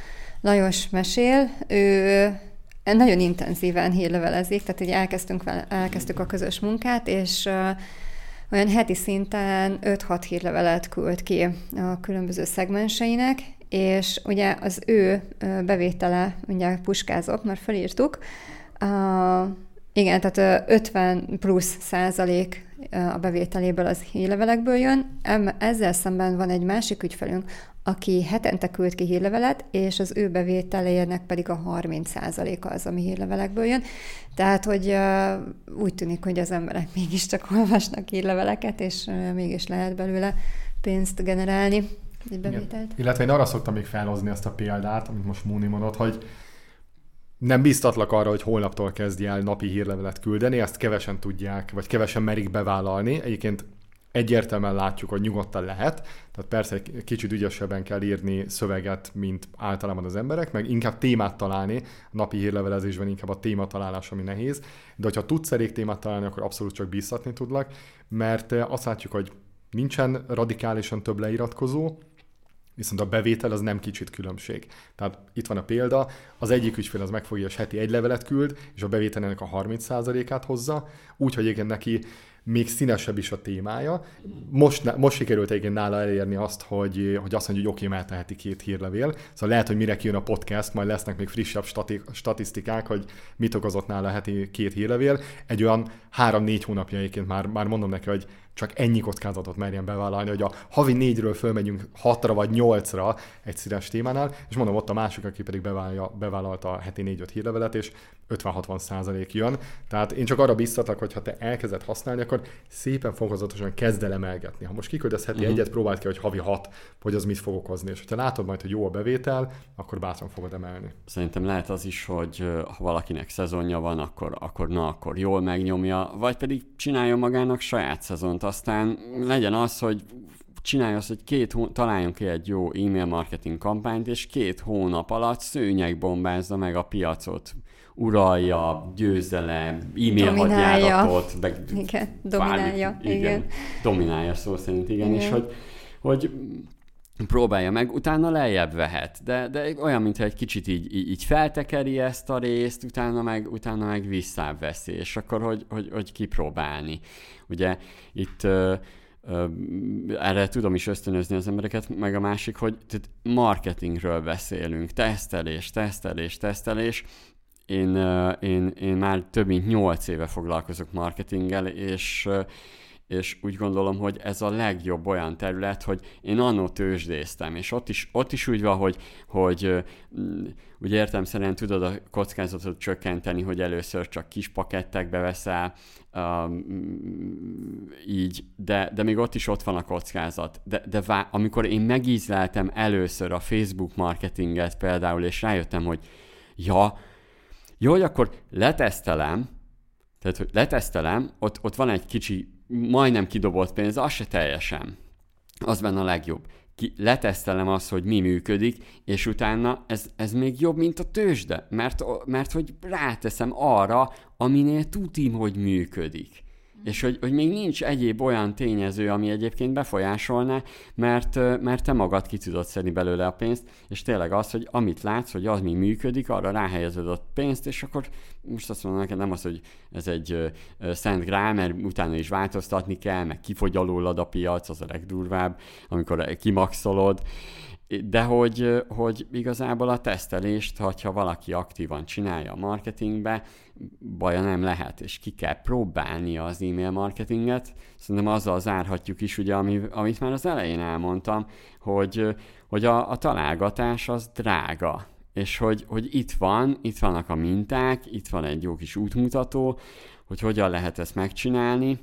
Lajos mesél, ő nagyon intenzíven hírlevelezik, tehát ugye elkezdtünk vele, elkezdtük a közös munkát, és olyan heti szinten 5-6 hírlevelet küld ki a különböző szegmenseinek, és ugye az ő bevétele, ugye puskázok, mert felírtuk, uh, igen, tehát 50 plusz százalék a bevételéből az hírlevelekből jön. Ezzel szemben van egy másik ügyfelünk, aki hetente küld ki hírlevelet, és az ő bevételének pedig a 30%-a az, ami hírlevelekből jön. Tehát, hogy úgy tűnik, hogy az emberek mégiscsak olvasnak hírleveleket, és mégis lehet belőle pénzt generálni, egy bevételt. Igen. Illetve én arra szoktam még felhozni azt a példát, amit most Múni mondott, hogy nem biztatlak arra, hogy holnaptól kezdj el napi hírlevelet küldeni, ezt kevesen tudják, vagy kevesen merik bevállalni. Egyébként egyértelműen látjuk, hogy nyugodtan lehet, tehát persze egy kicsit ügyesebben kell írni szöveget, mint általában az emberek, meg inkább témát találni, a napi hírlevelezésben inkább a téma találás, ami nehéz, de hogyha tudsz elég témát találni, akkor abszolút csak bíztatni tudlak, mert eh, azt látjuk, hogy nincsen radikálisan több leiratkozó, viszont a bevétel az nem kicsit különbség. Tehát itt van a példa, az egyik ügyfél az megfogja, és heti egy levelet küld, és a bevételének a 30%-át hozza, úgyhogy igen neki még színesebb is a témája. Most, most sikerült egyébként nála elérni azt, hogy, hogy azt mondja, hogy oké, okay, két hírlevél. Szóval lehet, hogy mire kijön a podcast, majd lesznek még frissebb stati- statisztikák, hogy mit okozott nála heti két hírlevél. Egy olyan három-négy hónapja egyébként már, már mondom neki, hogy csak ennyi kockázatot merjen bevállalni, hogy a havi négyről fölmegyünk hatra vagy nyolcra egy színes témánál, és mondom, ott a másik, aki pedig bevállalja, bevállalta a heti négy-öt hírlevelet, és 50-60 százalék jön. Tehát én csak arra biztatlak, hogy ha te elkezded használni, akkor szépen fokozatosan kezd el emelgetni. Ha most kiküldesz heti uh-huh. egyet, próbáld ki, hogy havi hat, hogy az mit fog okozni. És ha látod majd, hogy jó a bevétel, akkor bátran fogod emelni. Szerintem lehet az is, hogy ha valakinek szezonja van, akkor, akkor na, akkor jól megnyomja, vagy pedig csináljon magának saját szezont, aztán legyen az, hogy csinálj azt, hogy két hó... találjunk ki egy jó e-mail marketing kampányt, és két hónap alatt szőnyegbombázza meg a piacot uralja, győzelem, e-mail hadjáratot, meg igen, dominálja, igen. igen. Dominálja szó szerint, igen, igen. és hogy, hogy próbálja meg, utána lejjebb vehet, de, de olyan, mintha egy kicsit így, így, feltekeri ezt a részt, utána meg, utána meg visszáveszi, és akkor hogy, hogy, hogy kipróbálni. Ugye itt erre tudom is ösztönözni az embereket, meg a másik, hogy tehát marketingről beszélünk, tesztelés, tesztelés, tesztelés, én, én, én már több mint 8 éve foglalkozok marketinggel, és, és úgy gondolom, hogy ez a legjobb olyan terület, hogy én annó tőzsdéztem, és ott is, ott is úgy van, hogy, hogy úgy értem szerint tudod a kockázatot csökkenteni, hogy először csak kis pakettekbe veszel, um, így, de, de még ott is ott van a kockázat. De, de vá- amikor én megízleltem először a Facebook marketinget például, és rájöttem, hogy ja, jó, hogy akkor letesztelem, tehát hogy letesztelem, ott, ott van egy kicsi, majdnem kidobott pénz, az se teljesen. Az benne a legjobb. ki, letesztelem azt, hogy mi működik, és utána ez, ez még jobb, mint a tőzsde, mert, mert hogy ráteszem arra, aminél tudim, hogy működik és hogy, hogy még nincs egyéb olyan tényező, ami egyébként befolyásolná, mert, mert te magad ki tudod szedni belőle a pénzt, és tényleg az, hogy amit látsz, hogy az mi működik, arra ráhelyezed a pénzt, és akkor most azt mondom neked nem az, hogy ez egy szent grál, mert utána is változtatni kell, meg kifogy alólad a piac, az a legdurvább, amikor kimaxolod, de hogy, hogy igazából a tesztelést, ha valaki aktívan csinálja a marketingbe, baja nem lehet, és ki kell próbálnia az e-mail marketinget. Szerintem azzal zárhatjuk is, ugye, amit már az elején elmondtam, hogy, hogy a, a találgatás az drága, és hogy, hogy itt van, itt vannak a minták, itt van egy jó kis útmutató, hogy hogyan lehet ezt megcsinálni,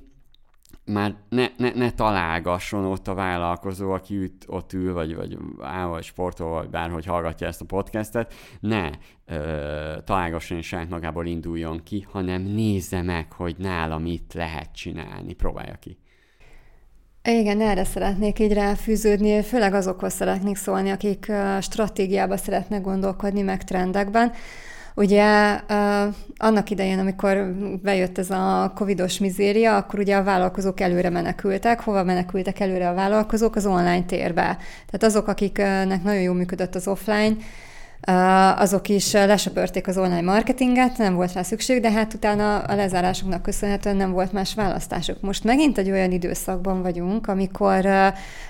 már ne, ne, ne találgasson ott a vállalkozó, aki üt, ott ül, vagy, vagy áll, vagy sportol, vagy bárhogy hallgatja ezt a podcastet, ne ö, találgasson és saját magából induljon ki, hanem nézze meg, hogy nála mit lehet csinálni, próbálja ki. Igen, erre szeretnék így ráfűződni, főleg azokhoz szeretnék szólni, akik stratégiába szeretnek gondolkodni, meg trendekben. Ugye annak idején, amikor bejött ez a covidos mizéria, akkor ugye a vállalkozók előre menekültek. Hova menekültek előre a vállalkozók? Az online térbe. Tehát azok, akiknek nagyon jól működött az offline, azok is lesöpörték az online marketinget, nem volt rá szükség, de hát utána a lezárásoknak köszönhetően nem volt más választásuk. Most megint egy olyan időszakban vagyunk, amikor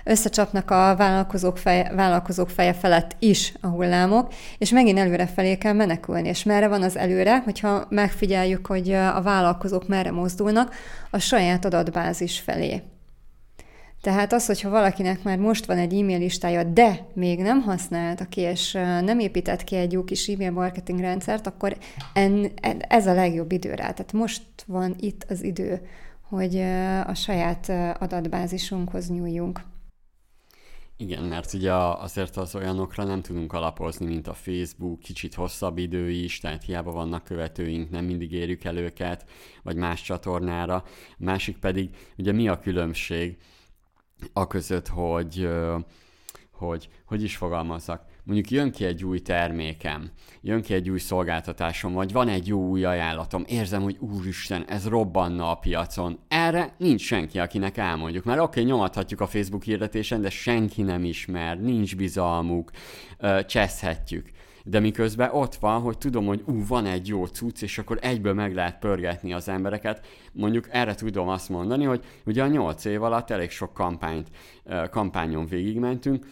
összecsapnak a vállalkozók feje, vállalkozók feje felett is a hullámok, és megint előre felé kell menekülni. És merre van az előre, hogyha megfigyeljük, hogy a vállalkozók merre mozdulnak, a saját adatbázis felé. Tehát az, hogyha valakinek már most van egy e-mail listája, de még nem használta ki, és nem épített ki egy jó kis e-mail marketing rendszert, akkor en, ez a legjobb idő rá. Tehát most van itt az idő, hogy a saját adatbázisunkhoz nyúljunk. Igen, mert ugye azért az olyanokra nem tudunk alapozni, mint a Facebook, kicsit hosszabb idő is, tehát hiába vannak követőink, nem mindig érjük el őket, vagy más csatornára. Másik pedig, ugye mi a különbség? A között, hogy, hogy hogy is fogalmazzak, mondjuk jön ki egy új termékem, jön ki egy új szolgáltatásom, vagy van egy jó új ajánlatom, érzem, hogy úristen, ez robbanna a piacon. Erre nincs senki, akinek elmondjuk. Mert oké, okay, nyomathatjuk a Facebook hirdetésen, de senki nem ismer, nincs bizalmuk, cseszhetjük de miközben ott van, hogy tudom, hogy ú, van egy jó cucc, és akkor egyből meg lehet pörgetni az embereket. Mondjuk erre tudom azt mondani, hogy ugye a nyolc év alatt elég sok kampányt, kampányon végigmentünk,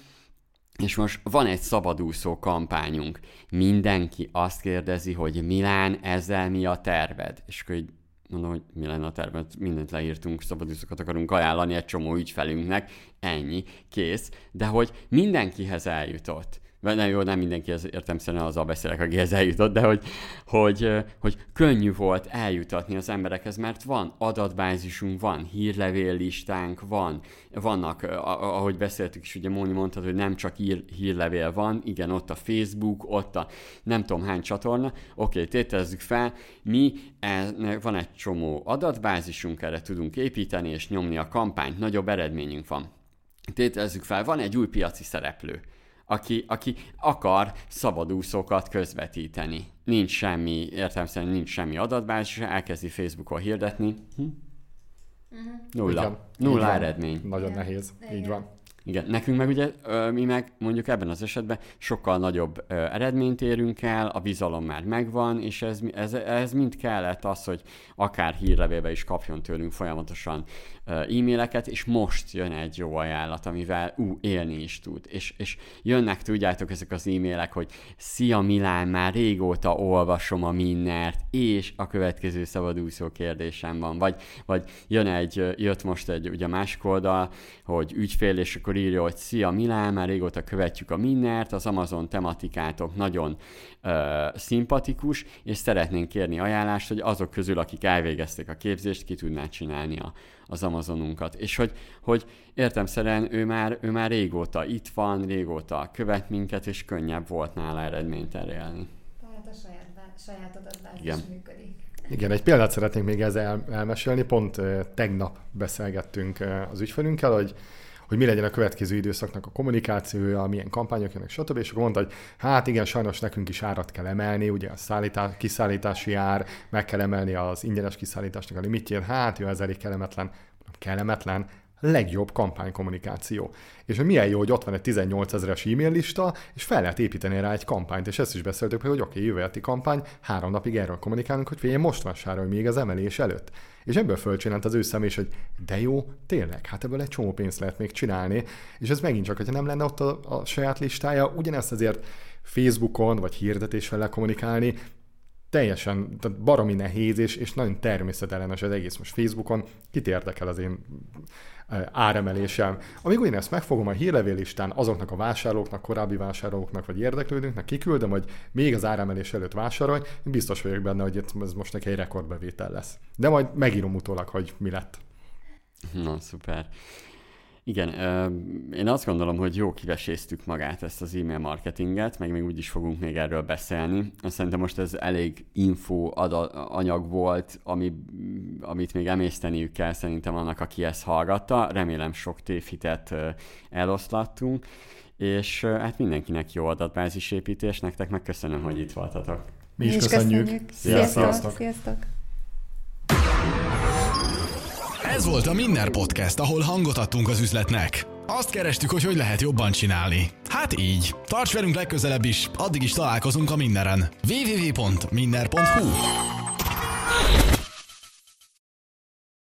és most van egy szabadúszó kampányunk. Mindenki azt kérdezi, hogy Milán, ezzel mi a terved? És akkor így mondom, hogy mi lenne a terved, mindent leírtunk, szabadúszókat akarunk ajánlani egy csomó ügyfelünknek, ennyi, kész, de hogy mindenkihez eljutott vagy nem jó, nem mindenki ez szerint azzal beszélek, akihez eljutott, de hogy, hogy, hogy könnyű volt eljutatni az emberekhez, mert van adatbázisunk, van hírlevél listánk, van, vannak, ahogy beszéltük is, ugye Móni mondta, hogy nem csak hír, hírlevél van, igen, ott a Facebook, ott a nem tudom hány csatorna, oké, tételezzük fel, mi e, van egy csomó adatbázisunk, erre tudunk építeni és nyomni a kampányt, nagyobb eredményünk van. Tételezzük fel, van egy új piaci szereplő aki, aki akar szabadúszókat közvetíteni. Nincs semmi, értem szerint nincs semmi adatbázis, elkezdi Facebookon hirdetni. Hm? Uh-huh. Nulla. Igen, Nulla eredmény. Nagyon Igen. nehéz. Igen. Így van. Igen, nekünk meg ugye mi meg mondjuk ebben az esetben sokkal nagyobb eredményt érünk el, a bizalom már megvan, és ez, ez, ez mind kellett az, hogy akár hírlevélbe is kapjon tőlünk folyamatosan e-maileket, és most jön egy jó ajánlat, amivel ú, élni is tud. És, és jönnek, tudjátok, ezek az e-mailek, hogy Szia Milán, már régóta olvasom a Minnert, és a következő szabadúszó kérdésem van. Vagy, vagy jön egy, jött most egy ugye másik oldal, hogy ügyfél, és akkor írja, hogy Szia Milán, már régóta követjük a Minnert, az Amazon tematikátok nagyon ö, szimpatikus, és szeretnénk kérni ajánlást, hogy azok közül, akik elvégezték a képzést, ki tudná csinálni a, az Amazonunkat. És hogy, hogy értemszerűen ő már, ő már régóta itt van, régóta követ minket, és könnyebb volt nála eredményt elérni. Tehát a saját, saját adatbázis Igen. működik. Igen, egy példát szeretnénk még ezzel el, elmesélni. Pont tegnap beszélgettünk az ügyfelünkkel, hogy hogy mi legyen a következő időszaknak a kommunikációja, milyen kampányok jönnek, stb. És akkor mondta, hogy hát igen, sajnos nekünk is árat kell emelni, ugye a szállítás, kiszállítási ár, meg kell emelni az ingyenes kiszállításnak a limitjét, hát jó, ez elég kellemetlen. Kellemetlen, legjobb kampánykommunikáció. És milyen jó, hogy ott van egy 18 ezeres e-mail lista, és fel lehet építeni rá egy kampányt, és ezt is beszéltük, hogy oké, okay, jövő heti kampány, három napig erről kommunikálunk, hogy figyelj, most vásárolj még az emelés előtt. És ebből fölcsinált az ő szem is, hogy de jó, tényleg, hát ebből egy csomó pénzt lehet még csinálni, és ez megint csak, hogyha nem lenne ott a, a saját listája, ugyanezt azért Facebookon vagy hirdetéssel kommunikálni, teljesen, tehát baromi nehéz, és, és nagyon természetellenes az egész. Most Facebookon kit érdekel az én áremelésem. Amíg én ezt megfogom a hírlevélistán azoknak a vásárlóknak, korábbi vásárlóknak vagy érdeklődőknek, kiküldöm, hogy még az áremelés előtt vásárolj, én biztos vagyok benne, hogy ez most neki egy rekordbevétel lesz. De majd megírom utólag, hogy mi lett. Na, szuper. Igen, én azt gondolom, hogy jó kiveséztük magát ezt az e-mail marketinget, meg még úgy is fogunk még erről beszélni. Szerintem most ez elég info anyag volt, ami, amit még emészteniük kell szerintem annak, aki ezt hallgatta. Remélem sok tévhitet eloszlattunk, és hát mindenkinek jó adatbázisépítés, nektek meg köszönöm, hogy itt voltatok. Mi is, köszönjük. köszönjük. Sziasztok. Sziasztok. Sziasztok. Ez volt a Minner Podcast, ahol hangot adtunk az üzletnek. Azt kerestük, hogy hogy lehet jobban csinálni. Hát így. Tarts velünk legközelebb is, addig is találkozunk a Minneren. www.minner.hu